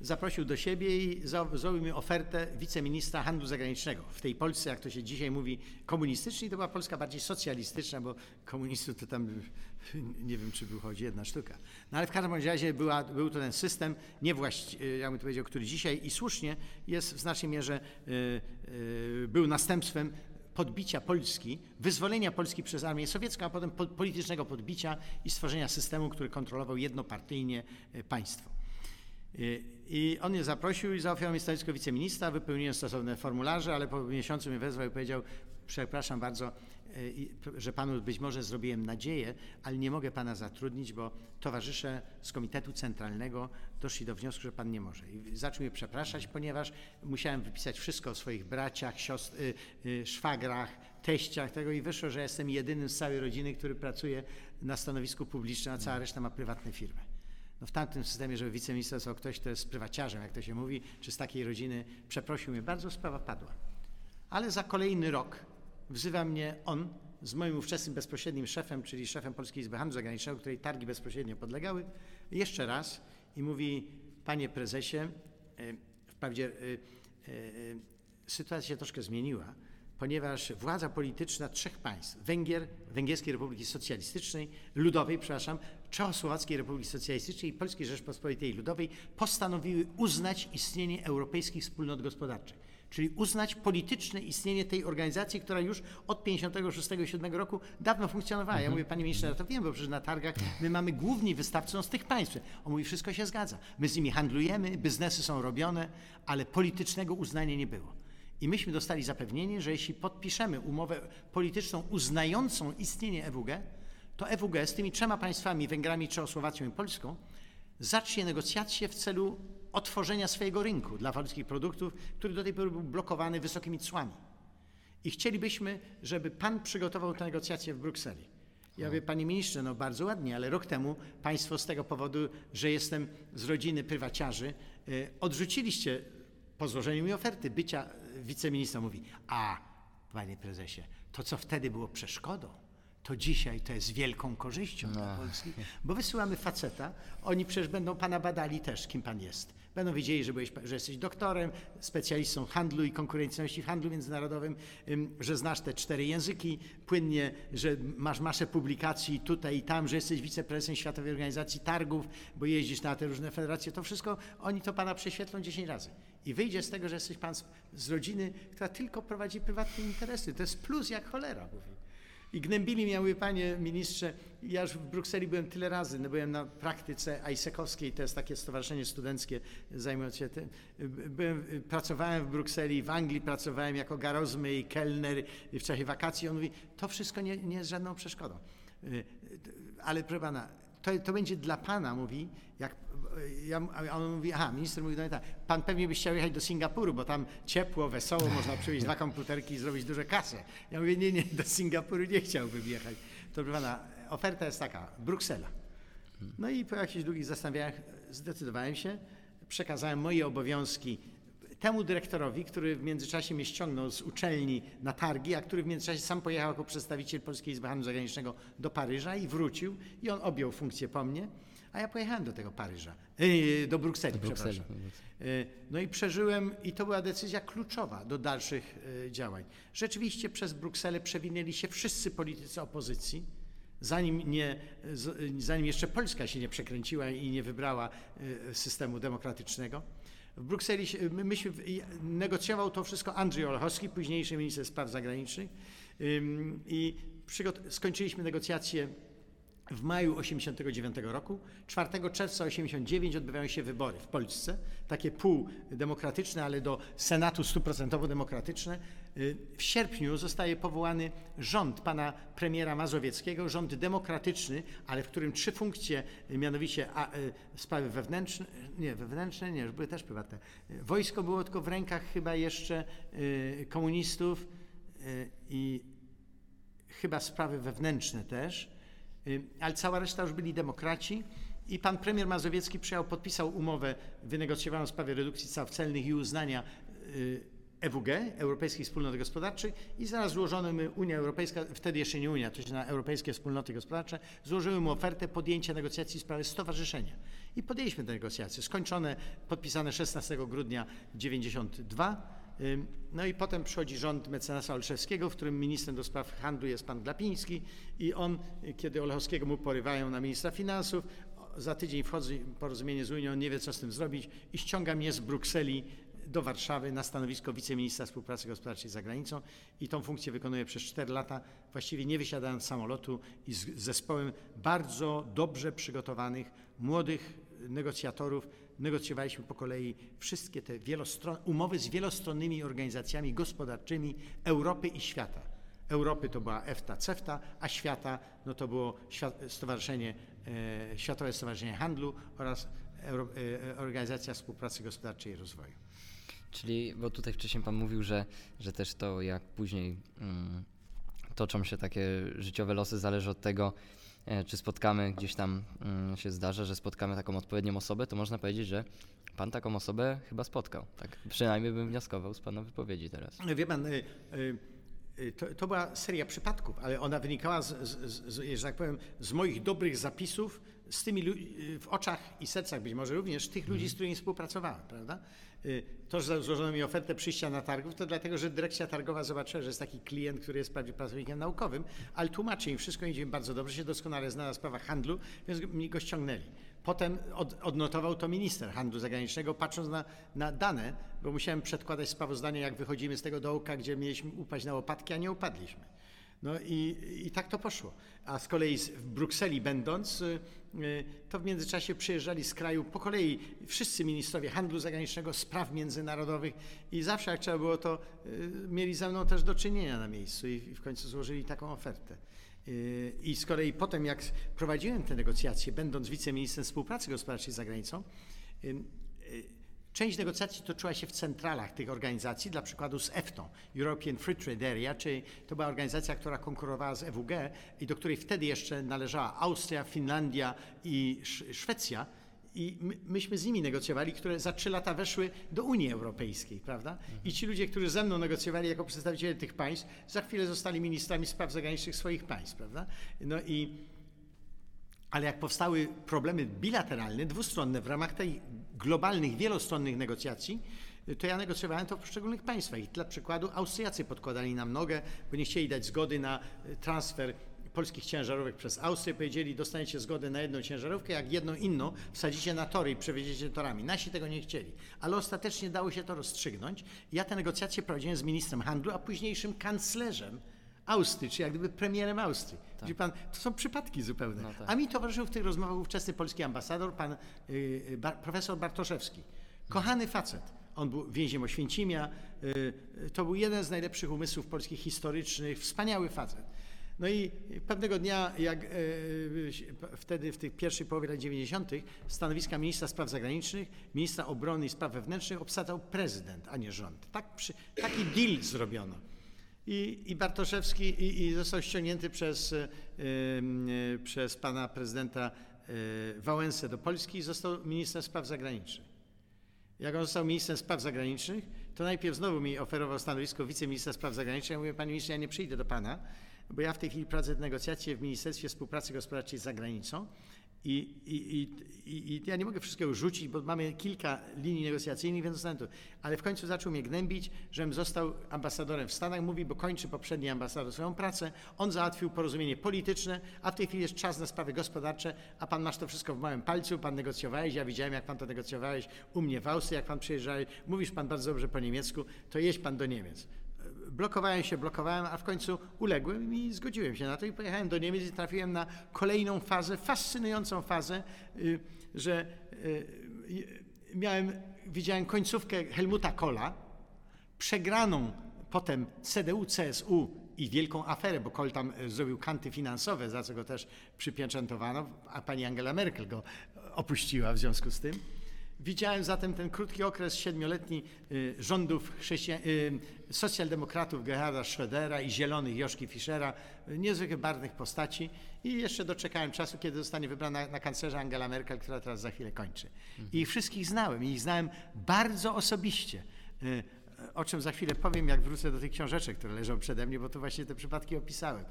zaprosił do siebie i zrobił mi ofertę wiceministra handlu zagranicznego. W tej Polsce, jak to się dzisiaj mówi, komunistycznej, to była Polska bardziej socjalistyczna, bo komunistów to tam nie wiem, czy wychodzi jedna sztuka. No ale w każdym razie była, był to ten system, niewłaści, jak bym to powiedział, który dzisiaj i słusznie jest w znacznej mierze, y, y, był następstwem podbicia Polski, wyzwolenia Polski przez armię sowiecką, a potem po, politycznego podbicia i stworzenia systemu, który kontrolował jednopartyjnie państwo. I on mnie zaprosił i zaoferował mi stanowisko wiceministra, wypełniłem stosowne formularze, ale po miesiącu mnie wezwał i powiedział, przepraszam bardzo, e, że panu być może zrobiłem nadzieję, ale nie mogę pana zatrudnić, bo towarzysze z Komitetu Centralnego doszli do wniosku, że pan nie może. I zaczął mnie przepraszać, ponieważ musiałem wypisać wszystko o swoich braciach, siostr, y, y, szwagrach, teściach tego i wyszło, że jestem jedynym z całej rodziny, który pracuje na stanowisku publicznym, a cała reszta ma prywatne firmy. No w tamtym systemie, żeby wiceminister został ktoś, kto jest prywaciarzem, jak to się mówi, czy z takiej rodziny, przeprosił mnie bardzo, sprawa padła. Ale za kolejny rok wzywa mnie on z moim ówczesnym bezpośrednim szefem, czyli szefem Polskiej Izby Handlu Zagranicznego, której targi bezpośrednio podlegały, jeszcze raz i mówi, panie prezesie, e, wprawdzie e, e, sytuacja się troszkę zmieniła, ponieważ władza polityczna trzech państw, Węgier, Węgierskiej Republiki Socjalistycznej, Ludowej, przepraszam, Czechosłowackiej Republiki Socjalistycznej i Polskiej Rzeczpospolitej Ludowej postanowiły uznać istnienie europejskich wspólnot gospodarczych, czyli uznać polityczne istnienie tej organizacji, która już od 56-7 roku dawno funkcjonowała. Ja mówię, panie ministrze, ja to wiem, bo przecież na targach my mamy główni wystawcą z tych państw. On mówi, wszystko się zgadza. My z nimi handlujemy, biznesy są robione, ale politycznego uznania nie było. I myśmy dostali zapewnienie, że jeśli podpiszemy umowę polityczną uznającą istnienie EWG, to EWG z tymi trzema państwami, Węgrami, Czechosłowacją i Polską, zacznie negocjacje w celu otworzenia swojego rynku dla polskich produktów, który do tej pory był blokowany wysokimi cłami. I chcielibyśmy, żeby pan przygotował te negocjacje w Brukseli. Ja mówię, panie ministrze, no bardzo ładnie, ale rok temu państwo z tego powodu, że jestem z rodziny prywaciarzy, y, odrzuciliście po złożeniu mi oferty bycia y, wiceministrem. Mówi, a panie prezesie, to co wtedy było przeszkodą, to dzisiaj to jest wielką korzyścią dla Polski, bo wysyłamy faceta, oni przecież będą pana badali też, kim pan jest. Będą wiedzieli, że, byłeś, że jesteś doktorem, specjalistą handlu i konkurencyjności w handlu międzynarodowym, ym, że znasz te cztery języki płynnie, że masz masę publikacji tutaj i tam, że jesteś wiceprezesem Światowej Organizacji Targów, bo jeździsz na te różne federacje. To wszystko, oni to pana prześwietlą 10 razy. I wyjdzie z tego, że jesteś pan z, z rodziny, która tylko prowadzi prywatne interesy. To jest plus jak cholera, mówi. I gnębili mnie, mówię, panie ministrze, ja już w Brukseli byłem tyle razy, no byłem na praktyce Ajsekowskiej, to jest takie stowarzyszenie studenckie zajmujące się tym. Byłem, pracowałem w Brukseli, w Anglii pracowałem jako garozmy i kelner w czasie wakacji. On mówi, to wszystko nie, nie jest żadną przeszkodą. Ale proszę pana, to, to będzie dla pana, mówi, jak ja, a on mówi, aha, minister mówi do mnie tak, pan pewnie by chciał jechać do Singapuru, bo tam ciepło, wesoło, można przywieźć dwa komputerki i zrobić duże kasę. Ja mówię, nie, nie, do Singapuru nie chciałbym jechać. To proszę pana, oferta jest taka, Bruksela. No i po jakichś długich zastanawianiach zdecydowałem się, przekazałem moje obowiązki temu dyrektorowi, który w międzyczasie mnie ściągnął z uczelni na targi, a który w międzyczasie sam pojechał jako przedstawiciel Polskiej Izby Handlu Zagranicznego do Paryża i wrócił i on objął funkcję po mnie, a ja pojechałem do tego Paryża, yy, do Brukseli, Do Brukseli. przepraszam. Yy, No i przeżyłem, i to była decyzja kluczowa do dalszych yy, działań. Rzeczywiście przez Brukselę przewinęli się wszyscy politycy opozycji, zanim, nie, zanim jeszcze Polska się nie przekręciła i nie wybrała systemu demokratycznego. W Brukseli my, myśmy, negocjował to wszystko Andrzej Olechowski, późniejszy minister spraw zagranicznych i skończyliśmy negocjacje w maju 89 roku. 4 czerwca 89 odbywają się wybory w Polsce, takie półdemokratyczne, ale do Senatu stuprocentowo demokratyczne. Y, W sierpniu zostaje powołany rząd pana premiera Mazowieckiego, rząd demokratyczny, ale w którym trzy funkcje, y, mianowicie a, y, sprawy wewnętrzne, nie, wewnętrzne, nie, były też prywatne. Wojsko było tylko w rękach chyba jeszcze komunistów i chyba sprawy wewnętrzne też, ale cała reszta już byli demokraci i pan premier Mazowiecki przyjechał, podpisał umowę wynegocjowaną w sprawie redukcji stawek celnych i uznania EWG, Europejskiej Wspólnoty Gospodarczej i zaraz złożono my, Unia Europejska, wtedy jeszcze nie Unia, to się na Europejskie Wspólnoty Gospodarcze, złożyły mu ofertę podjęcia negocjacji w sprawie stowarzyszenia. I podjęliśmy te negocjacje, skończone, podpisane 16 grudnia 92. Ym, No i potem przychodzi rząd mecenasa Olszewskiego, w którym ministrem do spraw handlu jest pan Glapiński i on, kiedy Olechowskiego mu porywają na ministra finansów, za tydzień wchodzi porozumienie z Unią, nie wie co z tym zrobić i ściąga mnie z Brukseli do Warszawy na stanowisko wiceministra współpracy gospodarczej z zagranicą i tą funkcję wykonuję przez 4 lata, właściwie nie wysiadając z samolotu i z zespołem bardzo dobrze przygotowanych, młodych negocjatorów. Negocjowaliśmy po kolei wszystkie te umowy z wielostronnymi organizacjami gospodarczymi Europy i świata. Europy to była EFTA, CEFTA, a świata no to było Stowarzyszenie, e, Światowe Stowarzyszenie Handlu oraz e, Organizacja Współpracy Gospodarczej i Rozwoju. Czyli, bo tutaj wcześniej Pan mówił, że, że też to jak później mm, toczą się takie życiowe losy, zależy od tego, e, czy spotkamy gdzieś tam mm, się zdarza, że spotkamy taką odpowiednią osobę, to można powiedzieć, że Pan taką osobę chyba spotkał. Tak przynajmniej bym wnioskował z Pana wypowiedzi teraz. Wie pan, y, y, to, to była seria przypadków, ale ona wynikała, z, z, z, że tak powiem, z moich dobrych zapisów, z tymi w oczach i sercach być może również tych ludzi, z którymi współpracowałem, prawda? Y, To, że złożono mi ofertę przyjścia na targów, to dlatego, że dyrekcja targowa zobaczyła, że jest taki klient, który jest pracownikiem naukowym, ale tłumaczy im wszystko, idzie im bardzo dobrze, się doskonale zna na sprawach handlu, więc mi go ściągnęli. Potem od, odnotował to minister handlu zagranicznego, patrząc na, na dane, bo musiałem przedkładać sprawozdanie, jak wychodzimy z tego dołka, gdzie mieliśmy upaść na łopatki, a nie upadliśmy. No i, i tak to poszło. A z kolei z- w Brukseli będąc, y, y, to w międzyczasie przyjeżdżali z kraju po kolei wszyscy ministrowie handlu zagranicznego, spraw międzynarodowych i zawsze jak trzeba było, to y, mieli ze mną też do czynienia na miejscu i, w końcu złożyli taką ofertę. I z kolei potem, jak prowadziłem te negocjacje, będąc wiceministrem współpracy gospodarczej za granicą, y, y, Część negocjacji toczyła się w centralach tych organizacji, dla przykładu z EFTA, European Free Trade Area, czyli to była organizacja, która konkurowała z EWG i do której wtedy jeszcze należała Austria, Finlandia i Sz- Szwecja. I my, myśmy z nimi negocjowali, które za trzy lata weszły do Unii Europejskiej, prawda? I ci ludzie, którzy ze mną negocjowali jako przedstawiciele tych państw, za chwilę zostali ministrami spraw zagranicznych swoich państw, prawda? No i ale jak powstały problemy bilateralne, dwustronne w ramach tej globalnych, wielostronnych negocjacji, to ja negocjowałem to w poszczególnych państwach. I dla przykładu Austriacy podkładali nam nogę, bo nie chcieli dać zgody na e, transfer polskich ciężarówek przez Austrię. Powiedzieli, dostaniecie zgodę na jedną ciężarówkę, jak jedną inną wsadzicie na tory i przewieziecie torami. Nasi tego nie chcieli. Ale ostatecznie dało się to rozstrzygnąć. Ja te negocjacje prowadziłem z ministrem handlu, a późniejszym kanclerzem Austrii, czy jak gdyby premierem Austrii. Widzi pan, to są przypadki zupełne. No tak. A mi towarzyszył w tych rozmowach ówczesny polski ambasador, pan y, y, bar, profesor Bartoszewski. Kochany facet. On był więźniem Oświęcimia. Y, y, to był jeden z najlepszych umysłów polskich historycznych. Wspaniały facet. No i pewnego dnia, jak e, wtedy w tej pierwszej połowie lat 90. stanowiska ministra spraw zagranicznych, ministra obrony i spraw wewnętrznych obsadzał prezydent, a nie rząd. Tak przy, taki deal zrobiono. I, i Bartoszewski i, i został ściągnięty przez, e, e, przez pana prezydenta e, Wałęsę do Polski i został ministrem spraw zagranicznych. Jak on został ministrem spraw zagranicznych, to najpierw znowu mi oferował stanowisko wiceministra spraw zagranicznych. Ja mówię, panie ministrze, ja nie przyjdę do pana, bo ja w tej chwili prowadzę negocjacje w Ministerstwie Współpracy Gospodarczej z zagranicą i, i, i, i, ja nie mogę wszystkiego rzucić, bo mamy kilka linii negocjacyjnych, więc zostanę tu. Ale w końcu zaczął mnie gnębić, żebym został ambasadorem w Stanach. Mówi, bo kończy poprzedni ambasador swoją pracę. On załatwił porozumienie polityczne, a w tej chwili jest czas na sprawy gospodarcze, a pan masz to wszystko w małym palcu, pan negocjowałeś, ja widziałem, jak pan to negocjowałeś u mnie w Austrii, jak pan przyjeżdżałeś, mówisz pan bardzo dobrze po niemiecku, to jedź pan do Niemiec. Blokowałem się, blokowałem, a w końcu uległem i zgodziłem się na to i pojechałem do Niemiec i trafiłem na kolejną fazę, fascynującą fazę, y, że y, miałem, widziałem końcówkę Helmuta Kohla, przegraną potem CDU, CSU i wielką aferę, bo Kohl tam e, zrobił kanty finansowe, za co go też przypieczętowano, a pani Angela Merkel go opuściła w związku z tym. Widziałem zatem ten krótki okres siedmioletni y, rządów y, socjaldemokratów Gerharda Schrödera i zielonych Joszki Fischera, y, niezwykle barwnych postaci i jeszcze doczekałem czasu, kiedy zostanie wybrana na kanclerza Angela Merkel, która teraz za chwilę kończy. I ich wszystkich znałem i ich znałem bardzo osobiście. O czym za chwilę powiem, jak wrócę do tych książeczek, które leżą przede mnie, bo to właśnie te przypadki opisałem.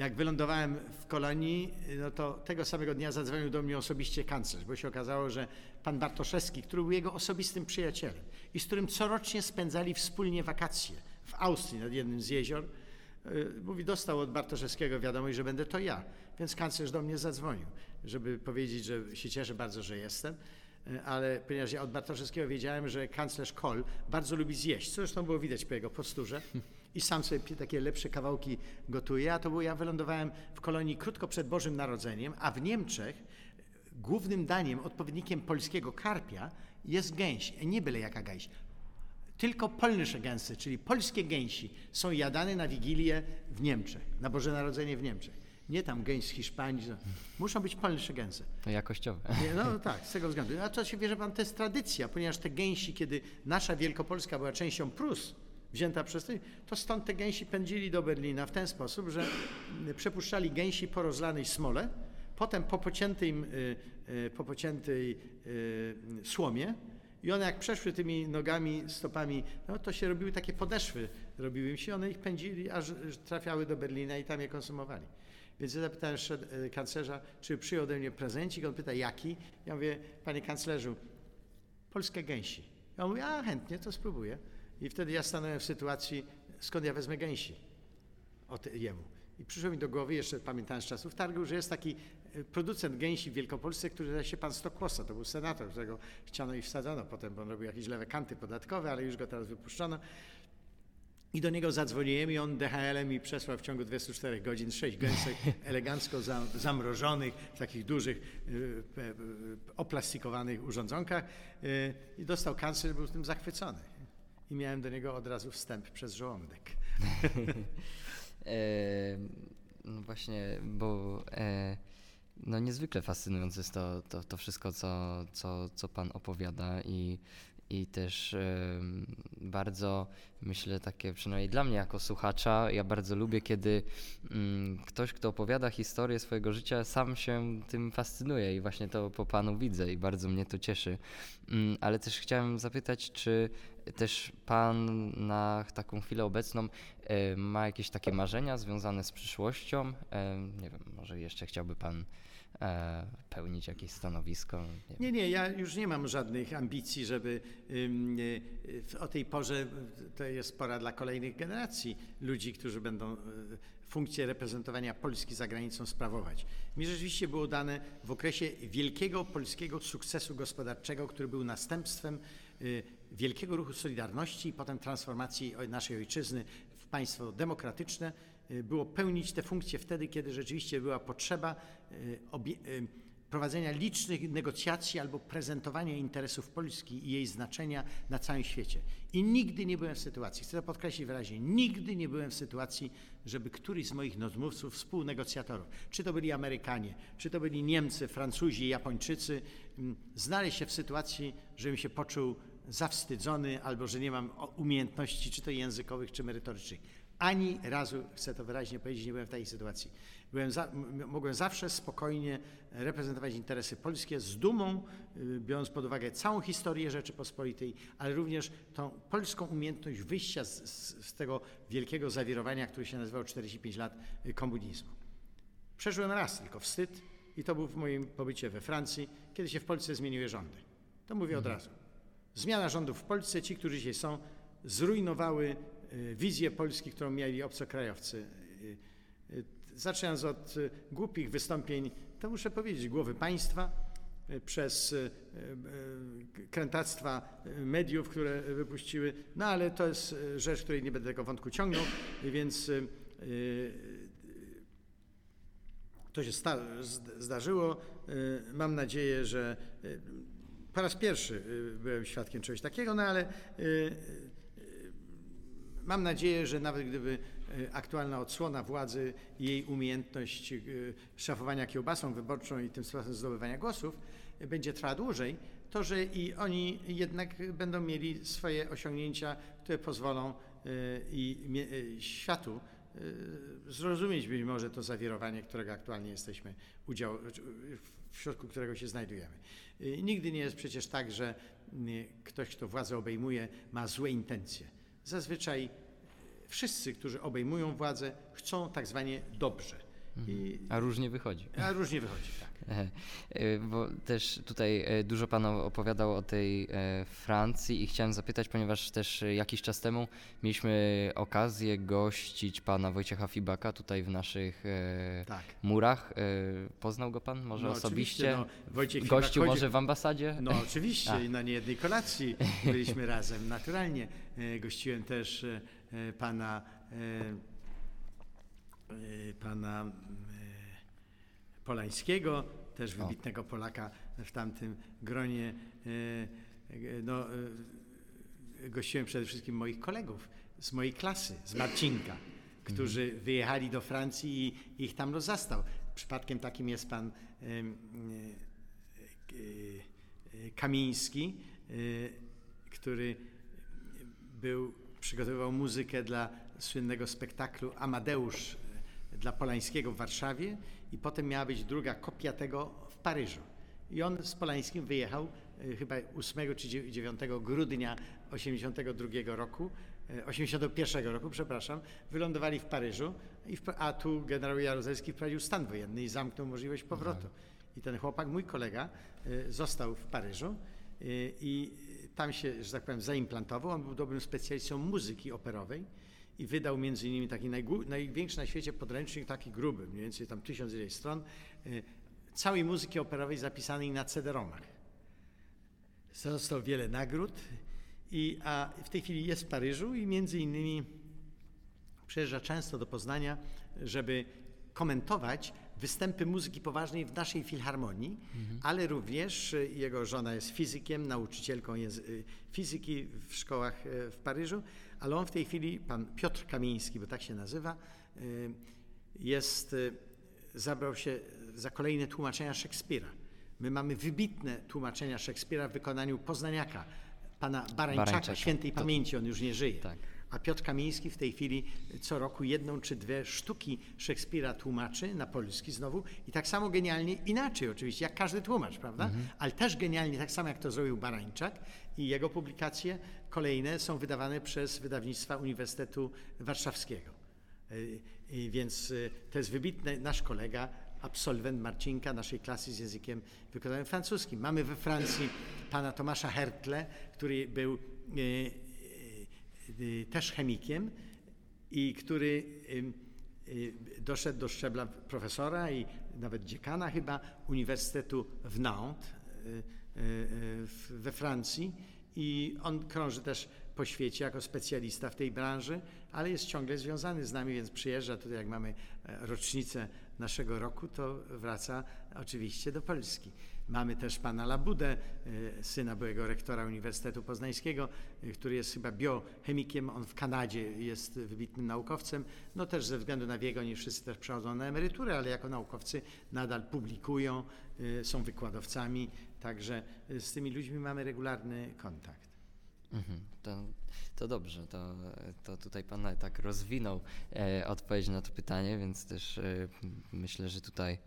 Jak wylądowałem w kolonii, no to tego samego dnia zadzwonił do mnie osobiście kanclerz, bo się okazało, że pan Bartoszewski, który był jego osobistym przyjacielem i z którym corocznie spędzali wspólnie wakacje w Austrii nad jednym z jezior, y, mówi, dostał od Bartoszewskiego wiadomość, że będę to ja. Więc kanclerz do mnie zadzwonił, żeby powiedzieć, że się cieszę bardzo, że jestem ale ponieważ ja od Bartoszewskiego wiedziałem, że kanclerz Kohl bardzo lubi zjeść, co zresztą było widać po jego posturze i sam sobie takie lepsze kawałki gotuje, a to było, ja wylądowałem w kolonii krótko przed Bożym Narodzeniem, a w Niemczech głównym daniem, odpowiednikiem polskiego karpia jest gęś, nie byle jaka gęś. tylko polnische Gänse, czyli polskie gęsi, są jadane na Wigilię w Niemczech, na Boże Narodzenie w Niemczech. Nie tam gęś z Hiszpanii. Muszą być polnische Gänse. To jakościowe. No tak, z tego względu. A to się wie, że pan, to jest tradycja, ponieważ te gęsi, kiedy nasza Wielkopolska była częścią Prus, wzięta przez tych, to stąd te gęsi pędzili do Berlina w ten sposób, że przepuszczali gęsi po rozlanej smole, potem po pociętej, y, y, po pociętej y, słomie i one jak przeszły tymi nogami, stopami, no to się robiły takie podeszwy, robiły im się, one ich pędzili, aż trafiały do Berlina i tam je konsumowali. Więc ja zapytałem szed- e, kanclerza, czy przyjął ode mnie prezencik. On pyta, jaki? Ja mówię, panie kanclerzu, polskie gęsi. Ja mówię, a chętnie, to spróbuję. I wtedy ja stanąłem w sytuacji, skąd ja wezmę gęsi od jemu. I przyszło mi do głowy, jeszcze pamiętałem z czasów targu, że jest taki e, producent gęsi w Wielkopolsce, który nazywa się pan Stokłosa. To był senator, którego chciano i wsadzono potem, bo on robił jakieś lewe kanty podatkowe, ale już go teraz wypuszczono. I do niego zadzwoniłem i on DHL mi przesłał w ciągu 24 godzin sześć gęsek elegancko za, zamrożonych w takich dużych pe- y, oplastikowanych urządzonkach i dostał kancler, był tym zachwycony. I miałem do niego od razu wstęp przez żołądek. E, no właśnie, bo e, no niezwykle fascynujące jest to, to, to wszystko, co, co, co Pan opowiada i, i też em, bardzo myślę takie, przynajmniej dla mnie jako słuchacza, ja bardzo lubię, kiedy mm, ktoś, kto opowiada historię swojego życia, sam się tym fascynuje i właśnie to po Panu widzę i bardzo mnie to cieszy. Mm, ale też chciałem zapytać, czy też Pan na taką chwilę obecną e, ma jakieś takie marzenia związane z przyszłością? E, nie wiem, może jeszcze chciałby Pan e, pełnić jakieś stanowisko? Nie. Nie, ja już nie mam żadnych ambicji, żeby o tej porze to jest pora dla kolejnych generacji ludzi, którzy będą funkcję reprezentowania Polski za granicą sprawować. Mi rzeczywiście było dane w okresie wielkiego polskiego sukcesu gospodarczego, który był następstwem wielkiego ruchu Solidarności i potem transformacji naszej ojczyzny w państwo demokratyczne, y, było pełnić te funkcje wtedy, kiedy rzeczywiście była potrzeba y, y, prowadzenia licznych negocjacji albo prezentowania interesów Polski i jej znaczenia na całym świecie. I nigdy nie byłem w sytuacji, chcę to podkreślić wyraźnie, nigdy nie byłem w sytuacji, żeby któryś z moich rozmówców, współnegocjatorów, czy to byli Amerykanie, czy to byli Niemcy, Francuzi, Japończycy, mm, znaleźć się w sytuacji, żebym się poczuł zawstydzony albo że nie mam umiejętności, czy to językowych, czy merytorycznych. Ani razu, chcę to wyraźnie powiedzieć, nie byłem w takiej sytuacji. Byłem za, mogłem zawsze spokojnie reprezentować interesy polskie z dumą, y, biorąc pod uwagę całą historię Rzeczypospolitej, ale również tą polską umiejętność wyjścia z, z, z tego wielkiego zawirowania, które się nazywało 45 lat y, komunizmu. Przeżyłem raz tylko wstyd i to był w moim pobycie we Francji, kiedy się w Polsce zmieniły rządy. To mówię od razu. Zmiana rządów w Polsce, ci, którzy dzisiaj są, zrujnowały y, wizję Polski, którą mieli obcokrajowcy. Y, y, Zaczynając od głupich wystąpień, to muszę powiedzieć, głowy państwa, przez krętactwa mediów, które wypuściły, no ale to jest rzecz, której nie będę tego wątku ciągnął, więc to się zdarzyło. Mam nadzieję, że po raz pierwszy y, byłem świadkiem czegoś takiego, no ale y, y, mam nadzieję, że nawet gdyby aktualna odsłona władzy i jej umiejętność szafowania kiełbasą wyborczą i tym sposobem zdobywania głosów będzie trwała dłużej, to że i oni jednak będą mieli swoje osiągnięcia, które pozwolą i światu zrozumieć być może to zawirowanie, którego aktualnie jesteśmy udział, w środku którego się znajdujemy. Y, Nigdy nie jest przecież tak, że y, ktoś, kto władzę obejmuje, ma złe intencje. Zazwyczaj wszyscy, którzy obejmują władzę, chcą tak zwanie dobrze. I, A różnie wychodzi. a różnie wychodzi, tak. E, Bo też tutaj e, dużo Pan opowiadał o tej e, Francji i chciałem zapytać, ponieważ też jakiś czas temu mieliśmy okazję gościć Pana Wojciecha Fibaka tutaj w naszych tak. murach. Poznał go Pan może No, osobiście? no, Wojciech Gościu Fibak może w ambasadzie? No oczywiście, A. i na niejednej kolacji byliśmy razem, naturalnie. Gościłem też pana, pana e, Polańskiego, też wybitnego Polaka w tamtym gronie. E, No, gościłem przede wszystkim moich kolegów z mojej klasy, z Marcinka, którzy wyjechali do Francji i ich tam rozastał. Przypadkiem takim jest pan Kamiński, który był, przygotowywał muzykę dla słynnego spektaklu Amadeusz dla Polańskiego w Warszawie i potem miała być druga kopia tego w Paryżu. I on z Polańskim wyjechał e, chyba 8 czy 9 grudnia 82 roku, e, 81 roku, przepraszam, wylądowali w Paryżu, a tu generał Jaruzelski wprowadził stan wojenny i zamknął możliwość powrotu. I ten chłopak, mój kolega, e, został w Paryżu i tam się, że tak powiem, zaimplantował. On był dobrym specjalistą muzyki operowej i wydał między innymi taki największy na świecie podręcznik, taki gruby, mniej więcej tam tysiąc ileś stron, e, całej muzyki operowej zapisanej na CD-romach. Dostał wiele nagród, i, a w tej chwili jest w Paryżu i między innymi przyjeżdża często do Poznania, żeby komentować występy muzyki poważnej w naszej filharmonii, ale również y, jego żona jest fizykiem, nauczycielką jest y, fizyki w szkołach w Paryżu, ale on w tej chwili, pan Piotr Kamiński, bo tak się nazywa, y, jest, y, zabrał się za kolejne tłumaczenia Szekspira. My mamy wybitne tłumaczenia Szekspira w wykonaniu poznaniaka, pana Barańczaka, Barańczaka. świętej pamięci, on już nie żyje. Tak. A Piotr Kamiński w tej chwili co roku jedną czy dwie sztuki Szekspira tłumaczy na polski znowu i tak samo genialnie, inaczej oczywiście, jak każdy tłumacz, prawda? Ale też genialnie, tak samo jak to zrobił Barańczak i jego publikacje kolejne są wydawane przez wydawnictwa Uniwersytetu Warszawskiego. Y, y, Więc y, to jest wybitny nasz kolega, absolwent Marcinka, naszej klasy z językiem wykładanym francuskim. Mamy we Francji pana Tomasza Hertle, który był też chemikiem i który y, y, doszedł do szczebla profesora i nawet dziekana chyba Uniwersytetu w Nantes y, y, y, we Francji i on krąży też po świecie jako specjalista w tej branży, ale jest ciągle związany z nami, więc przyjeżdża tutaj, jak mamy e, rocznicę naszego roku, to wraca oczywiście do Polski. Mamy też pana Labudę, e, syna byłego rektora Uniwersytetu Poznańskiego, e, który jest chyba biochemikiem, on w Kanadzie jest wybitnym naukowcem, no też ze względu na wiek oni wszyscy też przechodzą na emeryturę, ale jako naukowcy nadal publikują, e, są wykładowcami, także z tymi ludźmi mamy regularny kontakt. Mhm, to, to dobrze, to, to tutaj Pan tak rozwinął e, odpowiedź na to pytanie, więc też e, myślę, że tutaj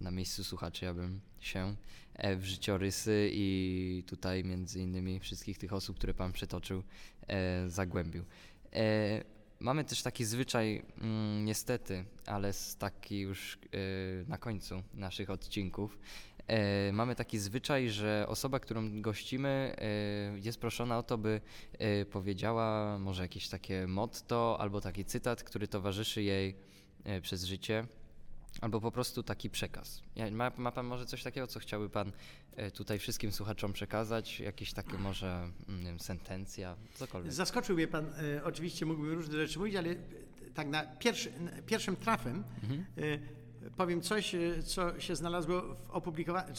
na miejscu słuchaczy ja bym się e, w życiorysy i tutaj między innymi wszystkich tych osób, które Pan przytoczył, e, zagłębił. E, mamy też taki zwyczaj, mm, niestety, ale taki już e, na końcu naszych odcinków, E, mamy taki zwyczaj, że osoba, którą gościmy, e, jest proszona o to, by e, powiedziała może jakieś takie motto albo taki cytat, który towarzyszy jej e, przez życie, albo po prostu taki przekaz. Ma, ma Pan może coś takiego, co chciałby Pan e, tutaj wszystkim słuchaczom przekazać? Jakieś takie może, mm, wiem, sentencja, cokolwiek. Zaskoczył mnie pan, e, oczywiście mógłbym różne rzeczy mówić, ale e, tak na pierwszy, na pierwszym trafem e, powiem coś, co się znalazło w opublikowaniu.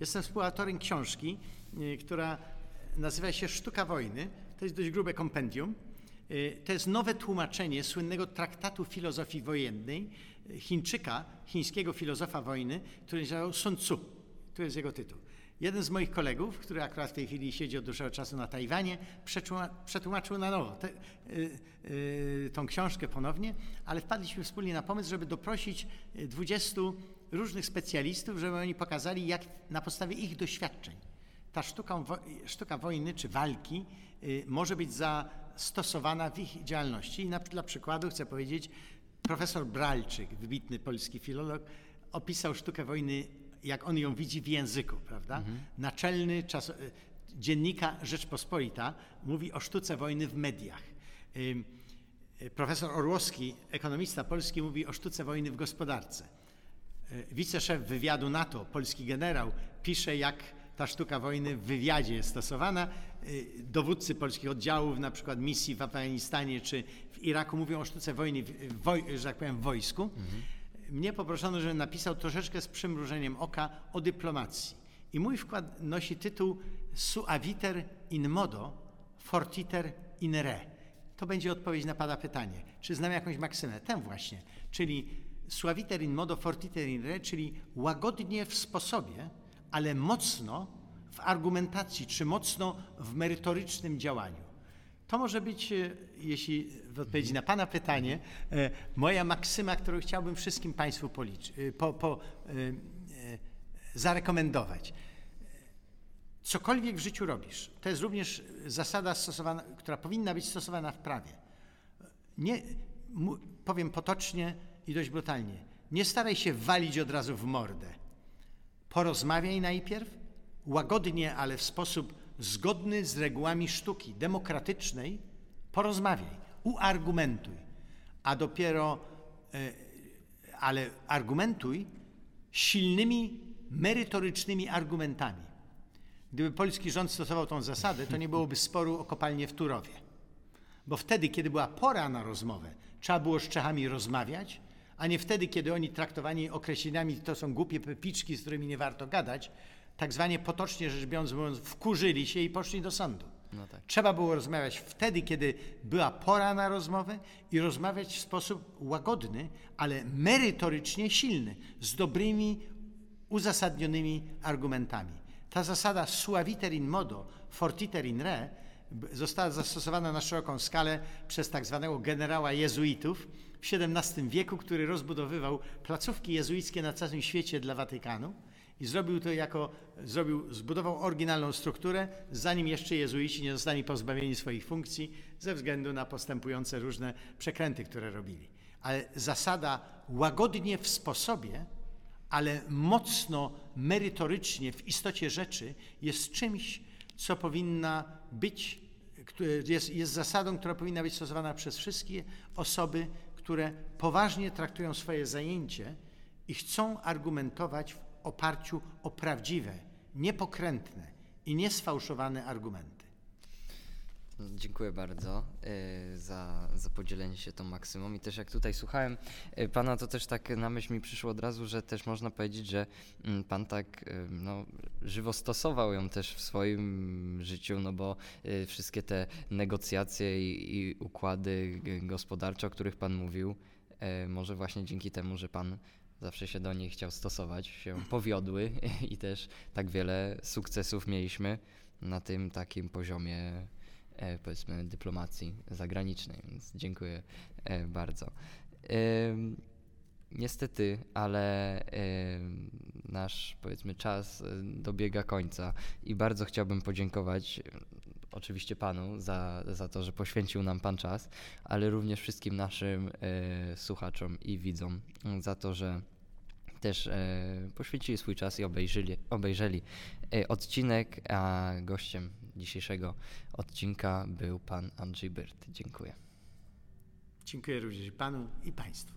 Jestem współautorem książki, która nazywa się Sztuka wojny. To jest dość grube kompendium. To jest nowe tłumaczenie słynnego traktatu filozofii wojennej Chińczyka, chińskiego filozofa wojny, który nazywał Sun Tzu. Tu jest jego tytuł. Jeden z moich kolegów, który akurat w tej chwili siedzi od dłuższego czasu na Tajwanie, przetłuma- przetłumaczył na nowo te, y, y, tą książkę ponownie, ale wpadliśmy wspólnie na pomysł, żeby doprosić y, 20 różnych specjalistów, żeby oni pokazali, jak na podstawie ich doświadczeń ta sztuka, sztuka wojny czy walki y, może być zastosowana w ich działalności. I na, dla przykładu chcę powiedzieć, profesor Bralczyk, wybitny polski filolog, opisał sztukę wojny, jak on ją widzi w języku, prawda? Naczelny czas, y, dziennika Rzeczpospolita mówi o sztuce wojny w mediach. Y, Profesor Orłowski, ekonomista polski, mówi o sztuce wojny w gospodarce. E, Wiceszef wywiadu NATO, polski generał, pisze, jak ta sztuka wojny w wywiadzie jest stosowana. E, Dowódcy polskich oddziałów, na przykład misji w Afganistanie czy Iraku, mówią o sztuce wojny, woj, że tak powiem, w wojsku. Mnie poproszono, żebym napisał troszeczkę z przymrużeniem oka o dyplomacji. I mój wkład nosi tytuł Suaviter in modo, fortiter in re. To będzie odpowiedź na Pana pytanie. Czy znam jakąś maksymę? Tę właśnie, czyli suaviter in modo fortiter in re, czyli łagodnie w sposobie, ale mocno w argumentacji, czy mocno w merytorycznym działaniu. To może być, e, jeśli w odpowiedzi na Pana pytanie, e, moja maksyma, którą chciałbym wszystkim Państwu policzy, e, po, po, zarekomendować. Cokolwiek w życiu robisz, to jest również zasada stosowana, która powinna być stosowana w prawie. Nie, powiem potocznie i dość brutalnie, nie staraj się walić od razu w mordę. Porozmawiaj najpierw, łagodnie, ale w sposób zgodny z regułami sztuki demokratycznej, porozmawiaj, uargumentuj, a dopiero, e, ale argumentuj silnymi, merytorycznymi argumentami. Gdyby polski rząd stosował tą zasadę, to nie byłoby sporu o kopalnię w Turowie. Bo wtedy, kiedy była pora na rozmowę, trzeba było z Czechami rozmawiać, a nie wtedy, kiedy oni traktowani określeniami to są głupie pepiczki, z którymi nie warto gadać, tak zwanie potocznie rzecz biorąc, mówiąc, wkurzyli się i poszli do sądu. No tak. Trzeba było rozmawiać wtedy, kiedy była pora na rozmowę i rozmawiać w sposób łagodny, ale merytorycznie silny, z dobrymi, uzasadnionymi argumentami. Ta zasada suaviter in modo, fortiter in re została zastosowana na szeroką skalę przez tak zwanego generała jezuitów w XVII wieku, który rozbudowywał placówki jezuickie na całym świecie dla Watykanu i zrobił to jako, zrobił, zbudował oryginalną strukturę, zanim jeszcze jezuici nie zostali pozbawieni swoich funkcji ze względu na postępujące różne przekręty, które robili. Ale zasada łagodnie w sposobie, ale mocno merytorycznie w istocie rzeczy jest czymś, co powinna być, jest, jest zasadą, która powinna być stosowana przez wszystkie osoby, które poważnie traktują swoje zajęcie i chcą argumentować w oparciu o prawdziwe, niepokrętne i niesfałszowane argumenty. Dziękuję bardzo y, za, za podzielenie się tą maksymą. I też jak tutaj słuchałem y, pana, to też tak na myśl mi przyszło od razu, że też można powiedzieć, że mm, pan tak y, no, żywo stosował ją też w swoim życiu, no bo wszystkie te negocjacje i, i układy gospodarcze, o których pan mówił, może właśnie dzięki temu, że pan zawsze się do niej chciał stosować, się powiodły i też tak wiele sukcesów mieliśmy na tym takim poziomie e, powiedzmy dyplomacji zagranicznej, więc dziękuję e, bardzo. Niestety, ale nasz powiedzmy czas e, dobiega końca i bardzo chciałbym podziękować oczywiście panu za, za to, że poświęcił nam pan czas, ale również wszystkim naszym e, słuchaczom i widzom za to, że też e, poświęcili swój czas i obejrzeli, obejrzeli e, odcinek, a gościem dzisiejszego odcinka był pan Andrzej Byrt. Dziękuję. Dziękuję również Panu i Państwu.